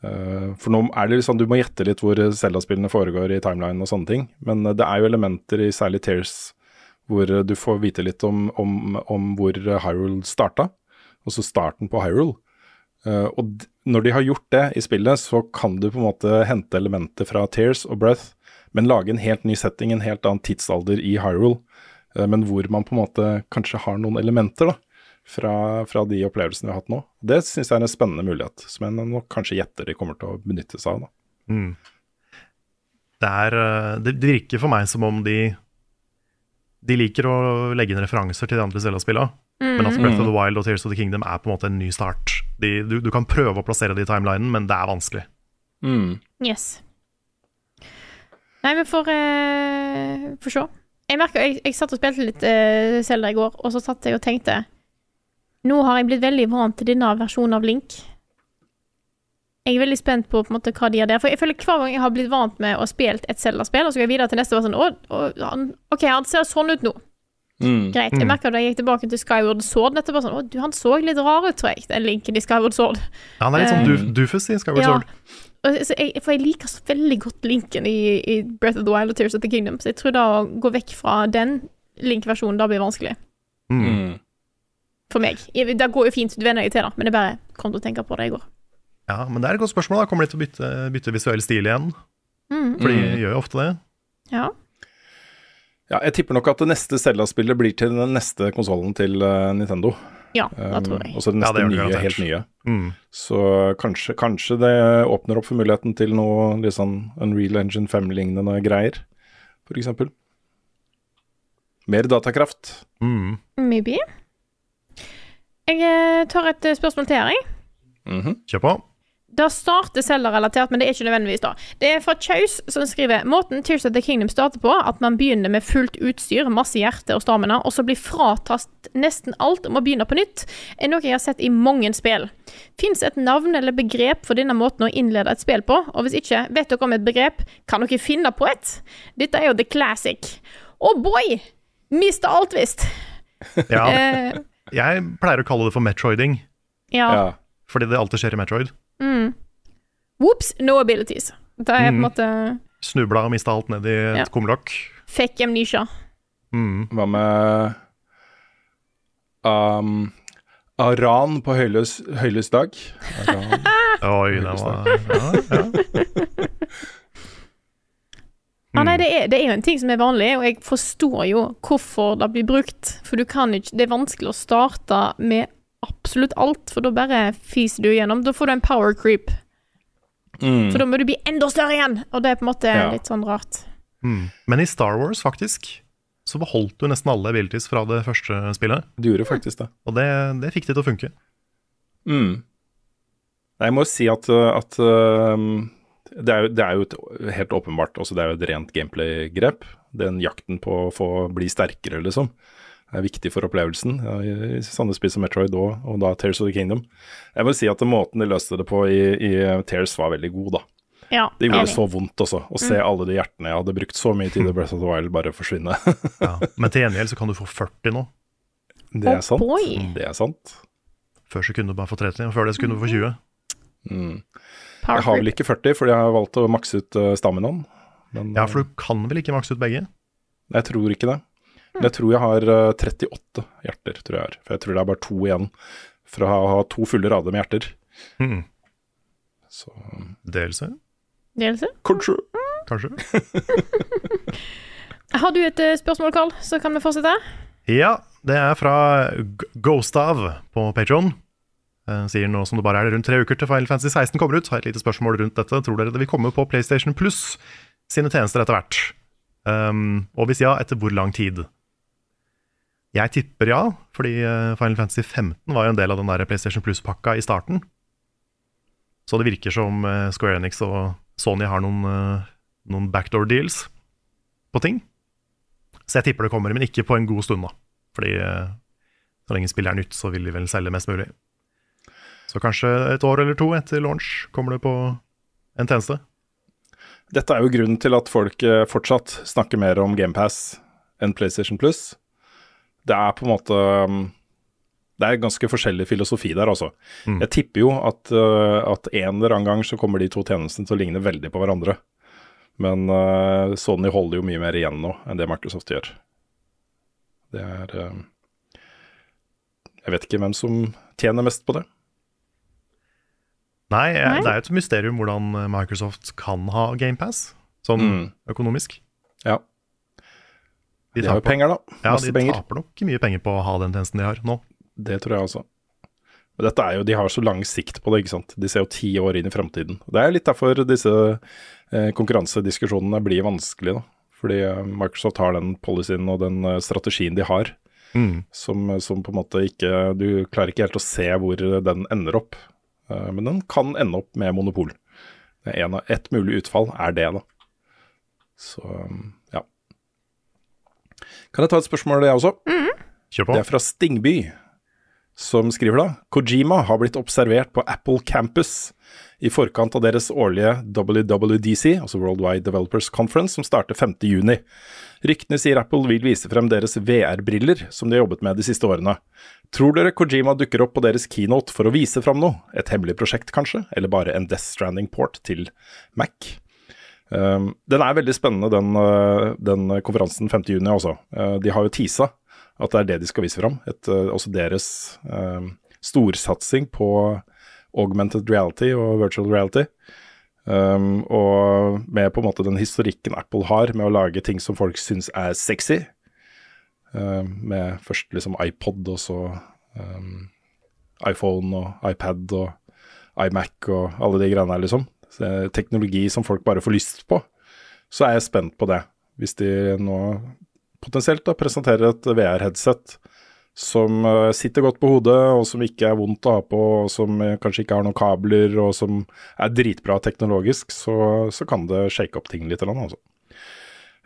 Eh, for nå er det liksom, Du må gjette litt hvor Zelda-spillene foregår i timeline og sånne ting. Men det er jo elementer i særlig Tears hvor du får vite litt om, om, om hvor Hyrule starta. Altså starten på Hyrule. Uh, og når de har gjort det i spillet, så kan du på en måte hente elementer fra Tears og Breath, men lage en helt ny setting, en helt annen tidsalder i Hyrule. Uh, men hvor man på en måte kanskje har noen elementer da, fra, fra de opplevelsene vi har hatt nå. Det syns jeg er en spennende mulighet, som jeg nok kanskje gjetter de kommer til å benytte seg av. Mm. Det, er, eh, det virker for meg som om de De liker å legge inn referanser til de andre Zelda-spillene. Men at Breath of the Wild og Tears of the Kingdom er på en måte en ny start. De, du, du kan prøve å plassere det i timelinen, men det er vanskelig. Yes. Nei, vi får uh, får se. Jeg merker, jeg, jeg satt og spilte litt uh, Zelda i går, og så satt jeg og tenkte Nå har jeg blitt veldig vant til denne versjonen av Link. Jeg er veldig spent på, på en måte, hva de gjør der. For jeg føler hver gang jeg har blitt vant med å spille et Zelda-spill, og så går jeg videre til neste, og sånn, å, å, han, OK, han ser sånn ut nå. Greit. Jeg merka da jeg gikk tilbake til Skyward Sword nettopp, og sånn, å, du, han så litt rar ut, tror jeg, den linken i Skyward Sword. Ja, Han er litt sånn duf, Dufus i Skyward Ja. Sword. Og så jeg, for jeg liker så veldig godt linken i, i Breath of the Wild og Tears of the Kingdom, så jeg tror da å gå vekk fra den link-versjonen da blir vanskelig. Mm. For meg. Det går jo fint, du venner deg til det, men jeg bare kom til å tenke på det i går. Ja, men det er et godt spørsmål. da Kommer de til å bytte, bytte visuell stil igjen? Mm. For de gjør jo ofte det. Ja. Ja, jeg tipper nok at det neste Zelda-spillet blir til den neste konsollen til eh, Nintendo. ja, det tror jeg. Um, også det neste ja, det nye, helt nye. Mm. Så kanskje, kanskje det åpner opp for muligheten til noe litt sånn Unreal Engine 5-lignende greier, for eksempel. Mer datakraft. Mm. Maybe. Jeg eh, tar et eh, spørsmål til jeg. Mm -hmm. Kjør på. Det starter Zelda-relatert, men det er ikke nødvendigvis da. Det er fra Chaus, som skriver Måten Tears of the Kingdom starter på, at man begynner med fullt utstyr, masse hjerte og stamina, og så blir fratatt nesten alt om å begynne på nytt, er noe jeg har sett i mange spill. Fins et navn eller begrep for denne måten å innlede et spill på? Og hvis ikke, vet dere om et begrep? Kan dere finne på et? Dette er jo the classic. Oh boy! Mista alt, visst. Ja, Eh, jeg pleier å kalle det for metroiding, ja. Ja. fordi det alltid skjer i Metroid. Whoops, no abilities. Da er på en måte Snubla og mista alt ned i et Ja. kumlokk. fake amnesia. Mm. Hva med um, Aran på høyløs, høyløs dag? Aran. Oi, det var ja, ja. Ja, nei, det er, det er jo en ting som er vanlig, og jeg forstår jo hvorfor det blir brukt. For du kan ikke Det er vanskelig å starte med absolutt alt, for da bare fiser du igjennom. Da får du en power creep. Mm. For da må du bli enda større igjen, og det er på en måte Ja. litt sånn rart. Mm. Men i Star Wars, faktisk, så beholdt du nesten alle abilities fra det første spillet. Du gjorde faktisk det. Og det, det fikk det til å funke. Mm. Jeg må si at, at um, det, er jo, det er jo et, helt åpenbart altså Det er jo et rent gameplay-grep. Den jakten på å få bli sterkere, liksom, er viktig for opplevelsen. Ja, I spill som Metroid og, og da Tears of the Kingdom. Jeg må si at måten de løste det på i, i Tears var veldig god, da. Ja, Det gjorde så vondt også, å se alle de hjertene jeg hadde brukt så mye tid i Breath of the Wild, bare forsvinne. Ja. Men til gjengjeld så kan du få 40 nå. Det er Oh sant. boy. Det er sant. Før så kunne du bare få 30, og før det så kunne du få 20. Mm. Jeg har vel ikke 40, fordi jeg har valgt å makse ut uh, staminaen. Ja, for du kan vel ikke makse ut begge? Jeg tror ikke det. Men jeg tror jeg har eh, 38 hjerter, tror jeg er. For jeg tror det er bare to igjen fra å ha to fulle rader med hjerter. Mm. Så Delelse, Delelse? kanskje. kanskje? Har du et eh, spørsmål, Carl, så kan vi fortsette? Ja, det er fra Ghostav på Patron. Eh, sier nå som det bare er rundt tre uker til Final Fantasy 16 kommer ut. Har et lite spørsmål rundt dette. Tror dere det vil komme på PlayStation Plus sine tjenester etter hvert? Um, og hvis ja, etter hvor lang tid? Jeg tipper ja, fordi eh, Final Fantasy 15 var jo en del av den der PlayStation Plus-pakka i starten. Så det virker som eh, Square Enix og Sony har noen, eh, noen backdoor deals på ting. Så jeg tipper det kommer, men ikke på en god stund, da. Fordi så lenge spillet er nytt, så vil de vel selge mest mulig. Så kanskje et år eller to etter launch kommer det på en tjeneste. Dette er jo grunnen til at folk fortsatt snakker mer om GamePass enn PlayStation Plus. Det er på en måte um, Det er ganske forskjellig filosofi der, altså. Mm. Jeg tipper jo at, uh, at en eller annen gang så kommer de to tjenestene til å ligne veldig på hverandre. Men uh, Sony holder jo mye mer igjen nå enn det Microsoft gjør. Det er uh, Jeg vet ikke hvem som tjener mest på det. Nei, jeg, Nei. det er jo et mysterium hvordan Microsoft kan ha GamePass, sånn Mm. økonomisk. Ja. De, De har jo penger, da. ja, Masse de penger. taper nok mye penger på å ha den tjenesten de har nå. Det tror jeg også. Men dette er jo, De har så lang sikt på det, ikke sant. De ser jo ti år inn i fremtiden. Det er litt derfor disse eh, konkurransediskusjonene blir vanskelige. da. Fordi eh, Microsoft har den policyen og den eh, strategien de har, Mm. som, som på en måte ikke Du klarer ikke helt å se hvor den ender opp. Eh, men den kan ende opp med monopol. Det er en av, et mulig utfall er det, da. Så. Kan jeg ta et spørsmål, jeg også? Kjør på. Det er fra Stingby, som skriver da Kojima har blitt observert på Apple Campus i forkant av deres årlige WWDC, altså Worldwide Developers Conference, som starter 5.6. Ryktene sier Apple vil vise frem deres VR-briller, som de har jobbet med de siste årene. Tror dere Kojima dukker opp på deres keynote for å vise frem noe? Et hemmelig prosjekt, kanskje? Eller bare en Death Stranding-port til Mac? Um, den er veldig spennende, den, uh, den konferansen 5.6 også. Uh, de har jo teasa at det er det de skal vise fram. Et, uh, også deres um, storsatsing på augmented reality og virtual reality. Um, og med på en måte den historikken Apple har med å lage ting som folk syns er sexy. Med først liksom iPod, og så um, iPhone og iPad og iMac og alle de greiene der, liksom. Er teknologi som folk bare får lyst på. Så er jeg spent på det. Hvis de nå potensielt da presenterer et VR-headset som eh, sitter godt på hodet, og som ikke er vondt å ha på, og som eh, kanskje ikke har noen kabler, og som er dritbra teknologisk, så, så kan det shake opp ting litt. eller annet, Altså.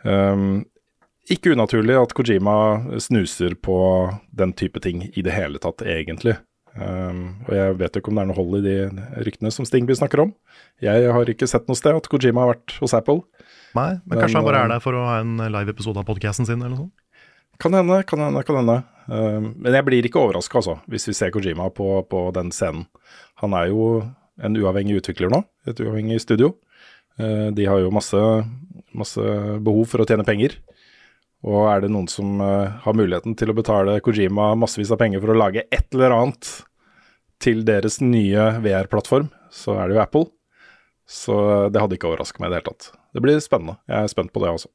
Um, ikke unaturlig at Kojima snuser på den type ting i det hele tatt, egentlig. Um, og jeg vet jo ikke om det er noe hold i de ryktene som Stingby snakker om. Jeg har ikke sett noe sted at Kojima har vært hos Apple. Nei, men, Men, kanskje han bare eh, er der for å ha en live-episode av podcasten sin, eller noe sånt? Kan hende, kan hende, kan hende. Um, men jeg blir ikke overraska, altså, hvis vi ser Kojima på, på den scenen. Han er jo en uavhengig utvikler nå, et uavhengig studio. Uh, de har jo masse, masse behov for å tjene penger. Og er det noen som uh, har muligheten til å betale Kojima massevis av penger for å lage et eller annet til deres nye VR-plattform, så er det jo Apple. Så det hadde ikke overraska meg i det hele tatt. Det blir spennende. Jeg er spent på det også.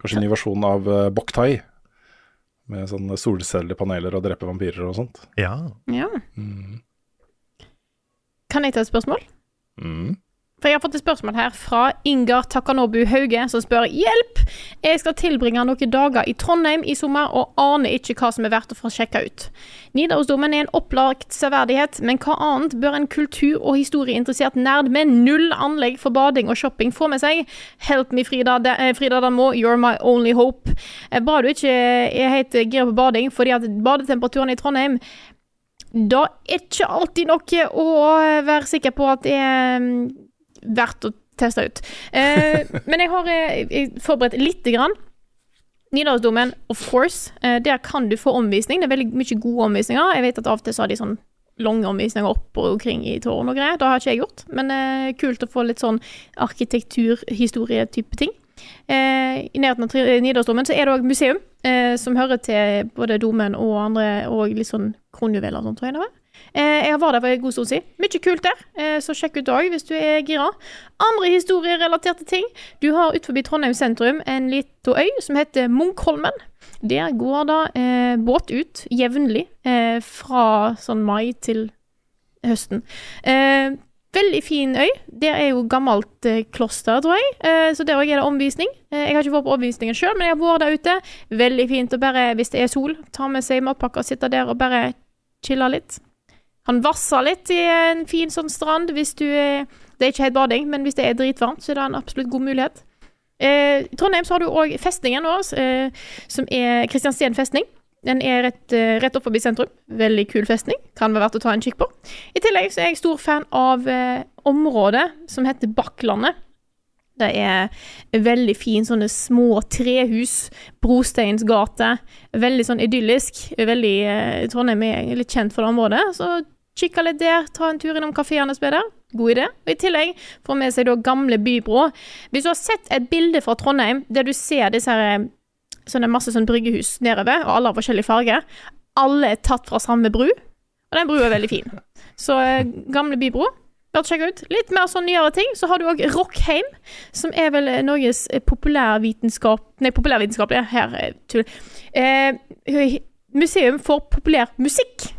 Kanskje en ny versjon av uh, Boktai. Med sånne solcellepaneler og drepe vampyrer og sånt. Ja. Ja. Kan jeg ta et spørsmål? Mm. For jeg har fått et spørsmål her fra Ingar Takanobu Hauge, som spør Hjelp! Jeg skal tilbringe noen dager i Trondheim i sommer, og aner ikke hva som er verdt å få sjekka ut. Nidarosdomen er en opplagt severdighet, men hva annet bør en kultur- og historieinteressert nerd med null anlegg for bading og shopping få med seg? Help me, Frida, Da- eh, Frida Damo, you're my only hope. Eh, Bra du ikke er helt gira på bading, fordi at badetemperaturen i Trondheim da er ikke alltid noe å være sikker på at det er verdt å teste ut. Eh, men jeg har jeg forberedt lite grann. Nidarosdomen, of course. Eh, der kan du få omvisning. Det er veldig mye gode omvisninger. Jeg vet at av og til så har de sånn lange omvisninger opp og omkring i tårn og greier. Det har ikke jeg gjort, men eh, kult å få litt sånn arkitektur-historie-type ting. Eh, I nærheten av Nidarosdomen så er det òg museum, eh, som hører til både domen og andre, og litt sånn kronjuveler og sånt, tror jeg det var. Eh, jeg var der for en god stund siden. Mye kult der, eh, så sjekk ut òg hvis du er gira. Andre historierelaterte ting. Du har utenfor Trondheim sentrum en liten øy som heter Munkholmen. Der går det eh, båt ut jevnlig eh, fra sånn mai til høsten. Eh, veldig fin øy. Der er jo gammelt eh, kloster, tror jeg. Så der òg er det omvisning. Jeg har ikke vært på omvisningen sjøl, men jeg har vært der ute. Veldig fint å bare, hvis det er sol, ta med seg matpakke og sitte der og bare chille litt. Han vasser litt i en fin sånn strand hvis du er Det er ikke helt bading, men hvis det er dritvarmt, så er det en absolutt god mulighet. Eh, I Trondheim så har du òg festningen vår, eh, som er Kristiansten festning. Den er rett, eh, rett opp forbi sentrum. Veldig kul festning. Kan være verdt å ta en kikk på. I tillegg så er jeg stor fan av eh, området som heter Bakklandet. Det er veldig fin, sånne små trehus. Brosteinsgate. Veldig sånn idyllisk. Veldig eh, Trondheim er litt kjent for det området. Så kikka litt der, ta en tur innom kafeene som er der. God idé. Og I tillegg får med seg da gamle bybro. Hvis du har sett et bilde fra Trondheim der du ser disse her eh, sånne masse sånn bryggehus nedover, og alle har forskjellig farge. Alle er tatt fra samme bru, og den brua er veldig fin. Så eh, gamle bybro. Bør sjekke ut. Litt mer sånn nyere ting. Så har du òg Rockheim, som er vel eh, Norges eh, populærvitenskap... Nei, populærvitenskapelig. Her er tull. Eh, museum for populær musikk.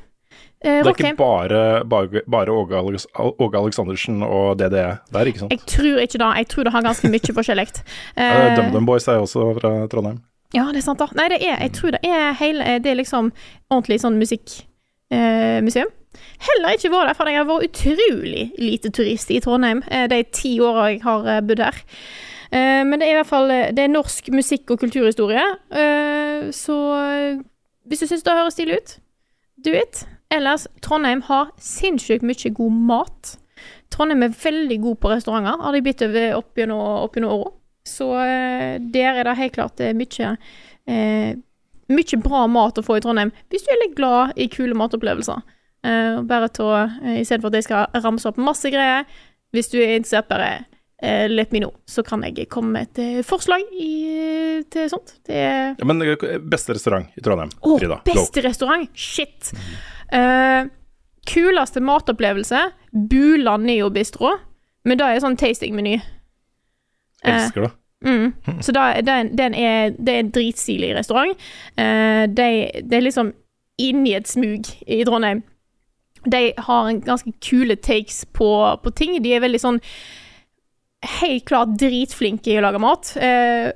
Eh, Det er ikke bare, bare, bare Åge, Alex, Åge Aleksandersen og DDE der, ikke sant? Jeg tror ikke det. Jeg tror det har ganske mye forskjellig. Eh, Eh, DumDum Boys er også fra Trondheim. Ja, det er sant, da. Nei, det er, jeg tror det er hele Det er liksom ordentlig sånn musikkmuseum. Eh, museum. Heller ikke vært der, for jeg har vært utrolig lite turist i Trondheim eh, de ti åra jeg har eh, bodd her. Eh, men det er i hvert fall Det er norsk musikk- og kulturhistorie. Så hvis du syns det høres stilig ut, do it. Ellers, Trondheim har sinnssykt mye god mat. Trondheim er veldig god på restauranter, har de blitt over opp gjennom åra. Så der er det helt klart mye Mye bra mat å få i Trondheim, hvis du er litt glad i kule matopplevelser. Eh, bare ta, eh, I stedet for at jeg skal ramse opp masse greier, hvis du er interessert, bare eh, let me know, så kan jeg komme med et forslag i, til sånt. Det er Ja, men beste restaurant i Trondheim, Å, Frida? Go. restaurant? Shit. Uh, kuleste matopplevelse? Buland Neo Bistro. Men det er sånn tastingmeny. Elsker det. Mm. Så da, den, den er, det er en dritstilig restaurant. Uh, det, det er liksom inni et smug i Trondheim. De har en ganske kule takes på, på ting. De er veldig sånn helt klart dritflinke i å lage mat. Eh,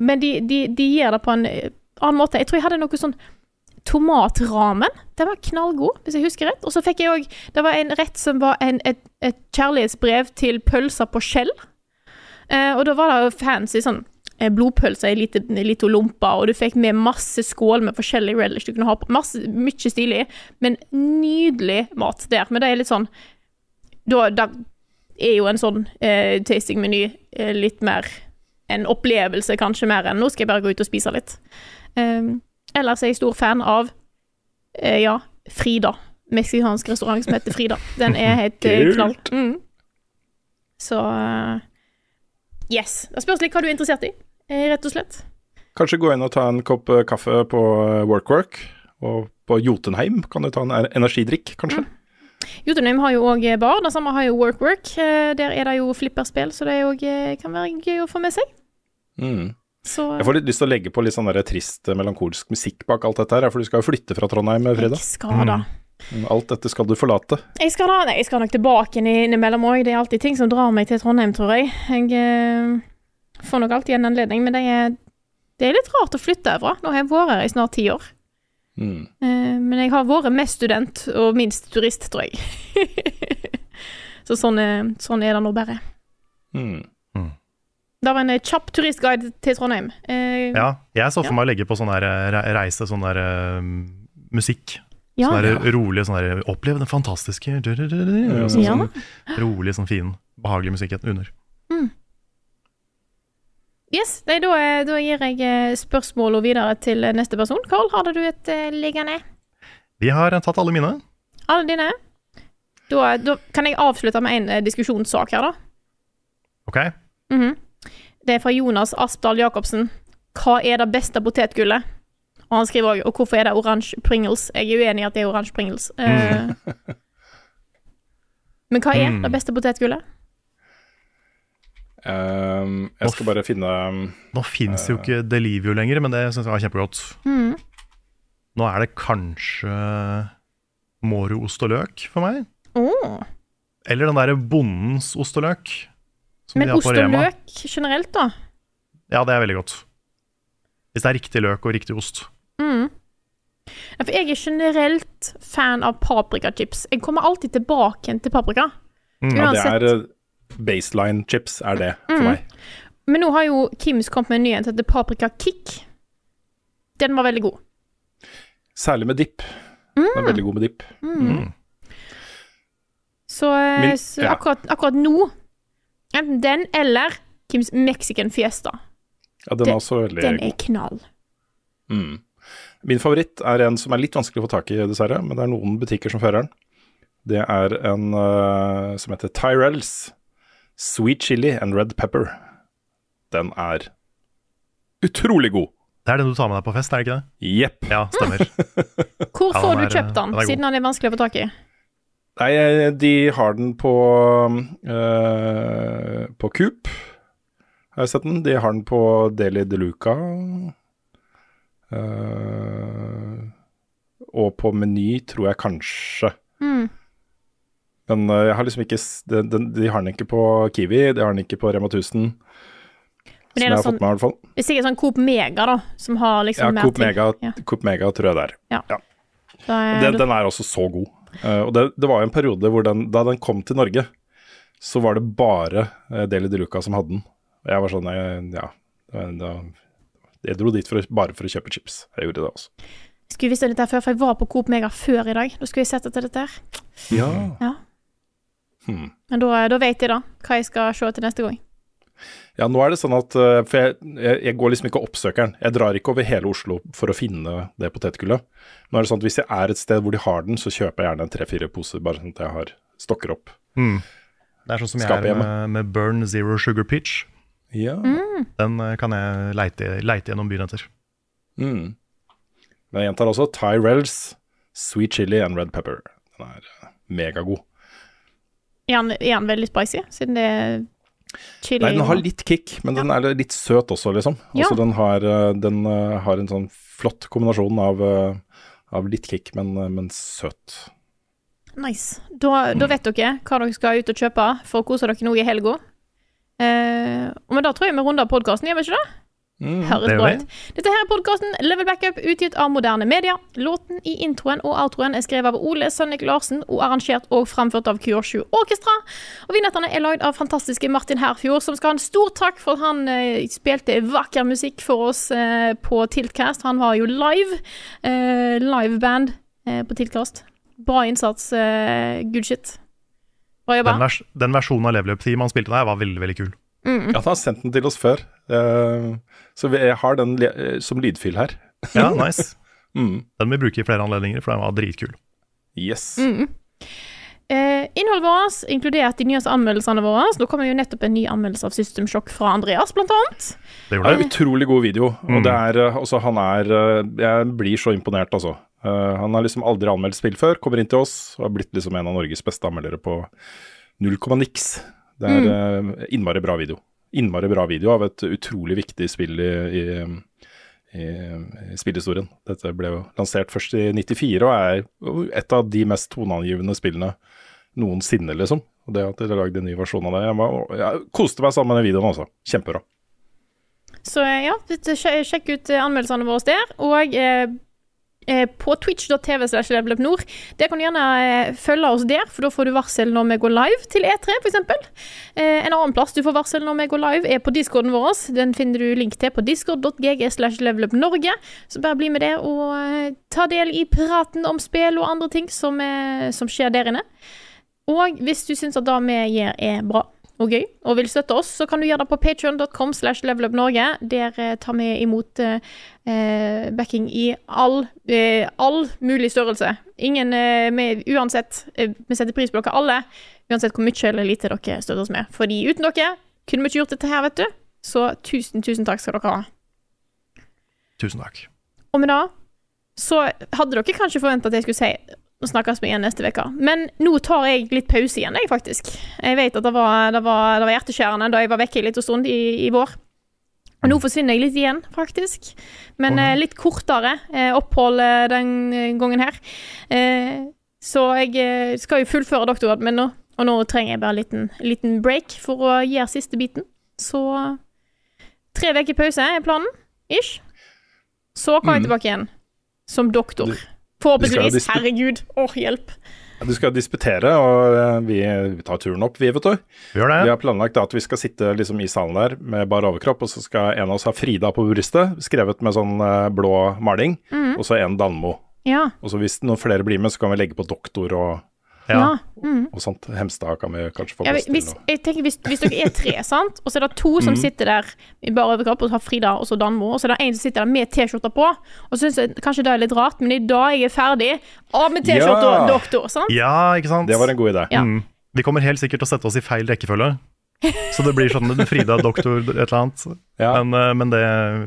men de, de, de gjør det på en eh, annen måte. Jeg tror jeg hadde noe sånn tomatramen. Den var knallgod, hvis jeg husker rett. Og så fikk jeg òg Det var en rett som var en, et, et kjærlighetsbrev til pølser på skjell. Eh, og da var det jo fancy sånn eh, blodpølse i lite, lite lompe, og du fikk med masse skål med forskjellig relish du kunne ha på. Masse, mye stilig, men nydelig mat der. Men det er litt sånn Da, da er jo en sånn eh, tastingmeny eh, litt mer en opplevelse, kanskje mer enn nå skal jeg bare gå ut og spise litt. Um, ellers er jeg stor fan av eh, ja, Frida. Meksikansk restaurant som heter Frida. Den er helt eh, knall. Mm. Så eh, Yes. Det spørs litt hva du er interessert i, rett og slett. Kanskje gå inn og ta en kopp eh, kaffe på WorkWork, WorkWork, og på Jotunheim kan du ta en er- energidrikk, kanskje? Jotunheim har jo òg bar, det samme har jo WorkWork. -work. Der er det jo flipperspill, så det òg eh, kan være gøy å få med seg. Mm. Så Jeg får litt lyst til å legge på litt sånn der trist, eh, melankolsk musikk bak alt dette her, for du skal jo flytte fra Trondheim, eh, Frida. jeg skal da. Mm, Alt dette skal du forlate. Jeg skal, da, nei, jeg skal nok tilbake innimellom òg. Det er alltid ting som drar meg til Trondheim, tror jeg. Jeg eh, får nok alltid en anledning, men det er, det er litt rart å flytte over. Nå har jeg vært her i snart ti år. Mm. Eh, men jeg har vært mest student og minst turist, tror jeg. Så sånn, er- sånn er det nå bare. Mm. Det var en eh, kjapp turistguide til Trondheim. Eh, Ja, jeg så for Ja. meg å legge på sånn der eh, reise, sånn der uh, musikk. ja. Sånn der rolig, sånn der Opplev den fantastiske så, Ja. sånn rolig, sånn fin, behagelig musikk under. Yes, nei, da, eh, da gir jeg eh, spørsmålet videre til eh, neste person. Carl, har du et uh, liggende? Vi har tatt alle mine. Alle dine? Da, da kan jeg avslutte med en uh, diskusjonssak her, da. Ok? Mhm. Det er fra Jonas Aspdal Jacobsen. Hva er det beste potetgullet? Og han skriver òg Og hvorfor er det oransje Pringles? Jeg er uenig i at det er oransje Pringles. Eh, men hva er Mm. det beste potetgullet? Ehm, jeg skal bare finne Nå fins jo ikke Delivio lenger, men det syns jeg var kjempegodt. Mm. Nå er det kanskje Moro ost og løk for meg. Oh. Eller den derre Bondens ost og løk. Som Men de har ost og Rema. løk generelt, da? Ja, det er veldig godt. Hvis det er riktig løk og riktig ost. Mm. Ja, for jeg er generelt fan av paprikachips. Jeg kommer alltid tilbake igjen til paprika. Mm. Ja, det er eh, baseline chips, er det for Mm. meg. Men nå har jo Kims kommet med en ny en som heter Paprika Kick. Den var veldig god. Særlig med dipp. Den er veldig god med dipp. Mm. Så, eh, Min- så ja. akkurat, akkurat nå Enten den eller Kims Mexican Fiesta. Ja, den Den- er også veldig Den er knall. Mm. Min favoritt er en som er litt vanskelig å få tak i, dessverre, men det er noen butikker som fører den. Det er en uh, som heter Tyrells Sweet Chili and Red Pepper. Den er utrolig god. Det er den du tar med deg på fest, er det ikke det? Jepp. Ja, stemmer. Hvor får ja, du kjøpt den, den siden den er vanskelig å få tak i? Nei, eh, de har den på eh, På Coop, har jeg sett den. De har den på Deli de Luca. eh, og på Meny, tror jeg kanskje. Mm. Men eh, jeg har liksom ikke de, de, de har den ikke på Kiwi, de har den ikke på Rema 1000. Men Som er jeg det har sånn, fått med, i hvert fall. hvis jeg er sånn Coop Mega, da, som har liksom Ja, mer Coop ting. Mega, Ja. Coop Mega tror jeg det er. Ja. Ja. Er Den, den er også så god. Uh, og det, det var jo en periode hvor den, da den kom til Norge, så var det bare uh, Deli de Luca som hadde den. Og jeg var sånn, jeg, ja da, Jeg dro dit for å, bare for å kjøpe chips. Jeg gjorde det også. Jeg skulle visst dette her før, for jeg var på Coop Mega før i dag. Da skulle jeg sett etter dette her. Ja. Ja. Hmm. Men da, da vet jeg da hva jeg skal se til neste gang. Ja, nå er det sånn at eh, For jeg, jeg, jeg går liksom ikke og oppsøker den. Jeg drar ikke over hele Oslo for å finne det potetgullet. Nå er det sånn at hvis jeg er et sted hvor de har den, så kjøper jeg gjerne tre-fire poser, bare sånn at jeg har stokker opp. Mm. Det er sånn som jeg er med, med Burn Zero Sugar Peach. Ja. Den eh, kan jeg leite, leite gjennom byen etter. Mm. Men jeg gjentar også Tyrells Sweet Chili and Red Pepper. Den er eh, megagod. Er den, er den veldig spicy, siden det er chili? Nei, den har litt kick, men den er litt søt også, liksom. Ja. Altså, den har, eh, den eh, har en sånn flott kombinasjon av, eh, av litt kick, men, men søt. Nice. Da, da vet dere hva dere skal ut og kjøpe for å kose dere nå i helga. Eh, men da tror jeg vi runder podkasten, gjør vi ikke det? Mm. Høres det bra ut. Dette her er podkasten Level Backup, utgitt av moderne media. Låten i introen og outroen er skrevet av Ole Sønnik Larsen og arrangert og framført av Kyoshu Orkestra. Og vignettene er lagd av fantastiske Martin Herfjord, som skal ha en stor takk for at han eh, spilte vakker musikk for oss eh, på Tiltcast. Han var jo live. Eh, liveband eh, på Tiltcast. Bra innsats. Eh, good shit. Bra jobba. Den, vers den versjonen av Level Up-team han spilte der, var veldig veldig kul. Mm. Ja, han har sendt den til oss før, så jeg har den eh, som lydfil her. Ja, nice. Mm. Den vil vi bruke i flere anledninger, for den var dritkul. Yes. Mm. Eh, innholdet vårt, inkludert de nyeste anmeldelsene våre. Nå kommer jo nettopp en ny anmeldelse av System Shock fra Andreas, blant annet. Det Det gjorde er det. en utrolig god video, og Mm. det er eh, altså han er eh, Jeg blir så imponert, altså. Uh, han har liksom aldri anmeldt spill før, kommer inn til oss og har blitt liksom en av Norges beste anmeldere på null komma niks. Det er eh, innmari bra video. Innmari bra video av et utrolig viktig spill i, i, i, spillhistorien. Dette ble jo lansert først i 94 og er et av de mest toneangivende spillene noensinne, liksom. Og det at dere lagde en ny versjon av det Jeg, var, jeg koste meg sammen med videoen, altså. Kjempebra. Så eh, ja, sj- sjekk ut eh, anmeldelsene våre der. Og eh, på twitch.tv det. Kan du gjerne eh, følge oss der, for da får du varsel når vi går live til E3, f.eks. Eh, en annen plass du får varsel når vi går live, er på discorden vår. Den finner du link til på discord.gg. Så bare bli med der og eh, ta del i praten om spill og andre ting som, eh, som skjer der inne. Og hvis du syns at det vi gjør er bra og gøy, og vil støtte oss, så kan du gjøre det på patreon.com slash levelupnorge. Der eh, tar vi imot eh, eh, backing i all, eh, all mulig størrelse. Ingen eh, med, Uansett, eh, vi setter pris på dere alle, uansett hvor mye eller lite dere støtter oss med. Fordi uten dere kunne vi ikke gjort dette her, vet du. Så tusen, tusen takk skal dere ha. Tusen takk. Og med det så hadde dere kanskje forventa at jeg skulle si nå snakkes vi igjen neste uke. Men nå tar jeg litt pause igjen, jeg, faktisk. Jeg vet at det var, det var, det var hjerteskjærende da jeg var vekke en liten stund i, i vår. Og nå forsvinner jeg litt igjen, faktisk. Men eh, litt kortere eh, opphold eh, den gangen her. Eh, så jeg eh, skal jo fullføre doktorgraden min nå, og nå trenger jeg bare en liten, liten break for å gjøre siste biten. Så tre uker pause er planen, ish. Så kommer jeg tilbake igjen som doktor. Forhåpentligvis. Herregud. Åh, hjelp. Du skal disputere, og eh, vi, vi tar turen opp, vi, vet du. Vi Vi har planlagt da at vi skal sitte liksom i salen der med bar overkropp, og så skal en av oss ha Frida på brystet, skrevet med sånn eh, blå maling, og så en Danmo. Ja. Og så hvis noen flere blir med, så kan vi legge på doktor og, Ja. ja. Mm. og sånt. Hemstad kan vi kanskje få Ja, plass til. jeg tenker, hvis, hvis dere er tre, sant? og så er det to som som sitter der i bare overkropp, og så har Frida og så Danmo, og så er det en som sitter der med T-skjorta på, og så syns jeg kanskje det er litt rart, men i dag jeg er ferdig, av med T-skjorta, Ja. og doktor, sant? ja, ikke sant? Det var en god idé. Ja. Mm. Vi kommer helt sikkert til å sette oss i feil rekkefølge. Så det blir sånn Frida, doktor, et eller annet. Ja. Men, eh, men det,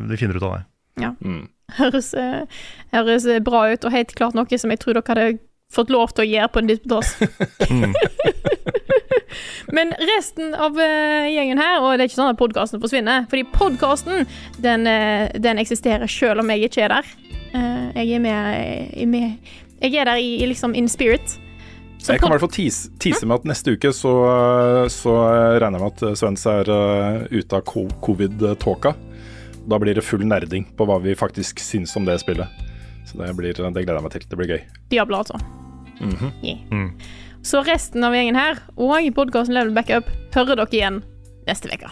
vi finner ut av det. Mm. Høres, eh, høres bra ut, og helt klart noe som jeg tror dere hadde fått lov til å gjøre på en disputas. Mm. Men resten av uh, gjengen her, og det er ikke sånn at podkasten forsvinner, fordi podkasten, den, eh, den eksisterer selv om jeg ikke er der. Uh, jeg er med, i- med Jeg er der i, i liksom in spirit. Så Jeg kan i hvert fall tease, tease med at neste uke så, så regner jeg med at Svens er uh, ute av covid-tåka. Da blir det full nerding på hva vi faktisk syns om det spillet. Så det, blir, det gleder jeg meg til. Det blir gøy. Diablo, altså. Mhm. Yeah. Mm. Så resten av gjengen her, og podkasten Level Backup, hører dere igjen neste uke.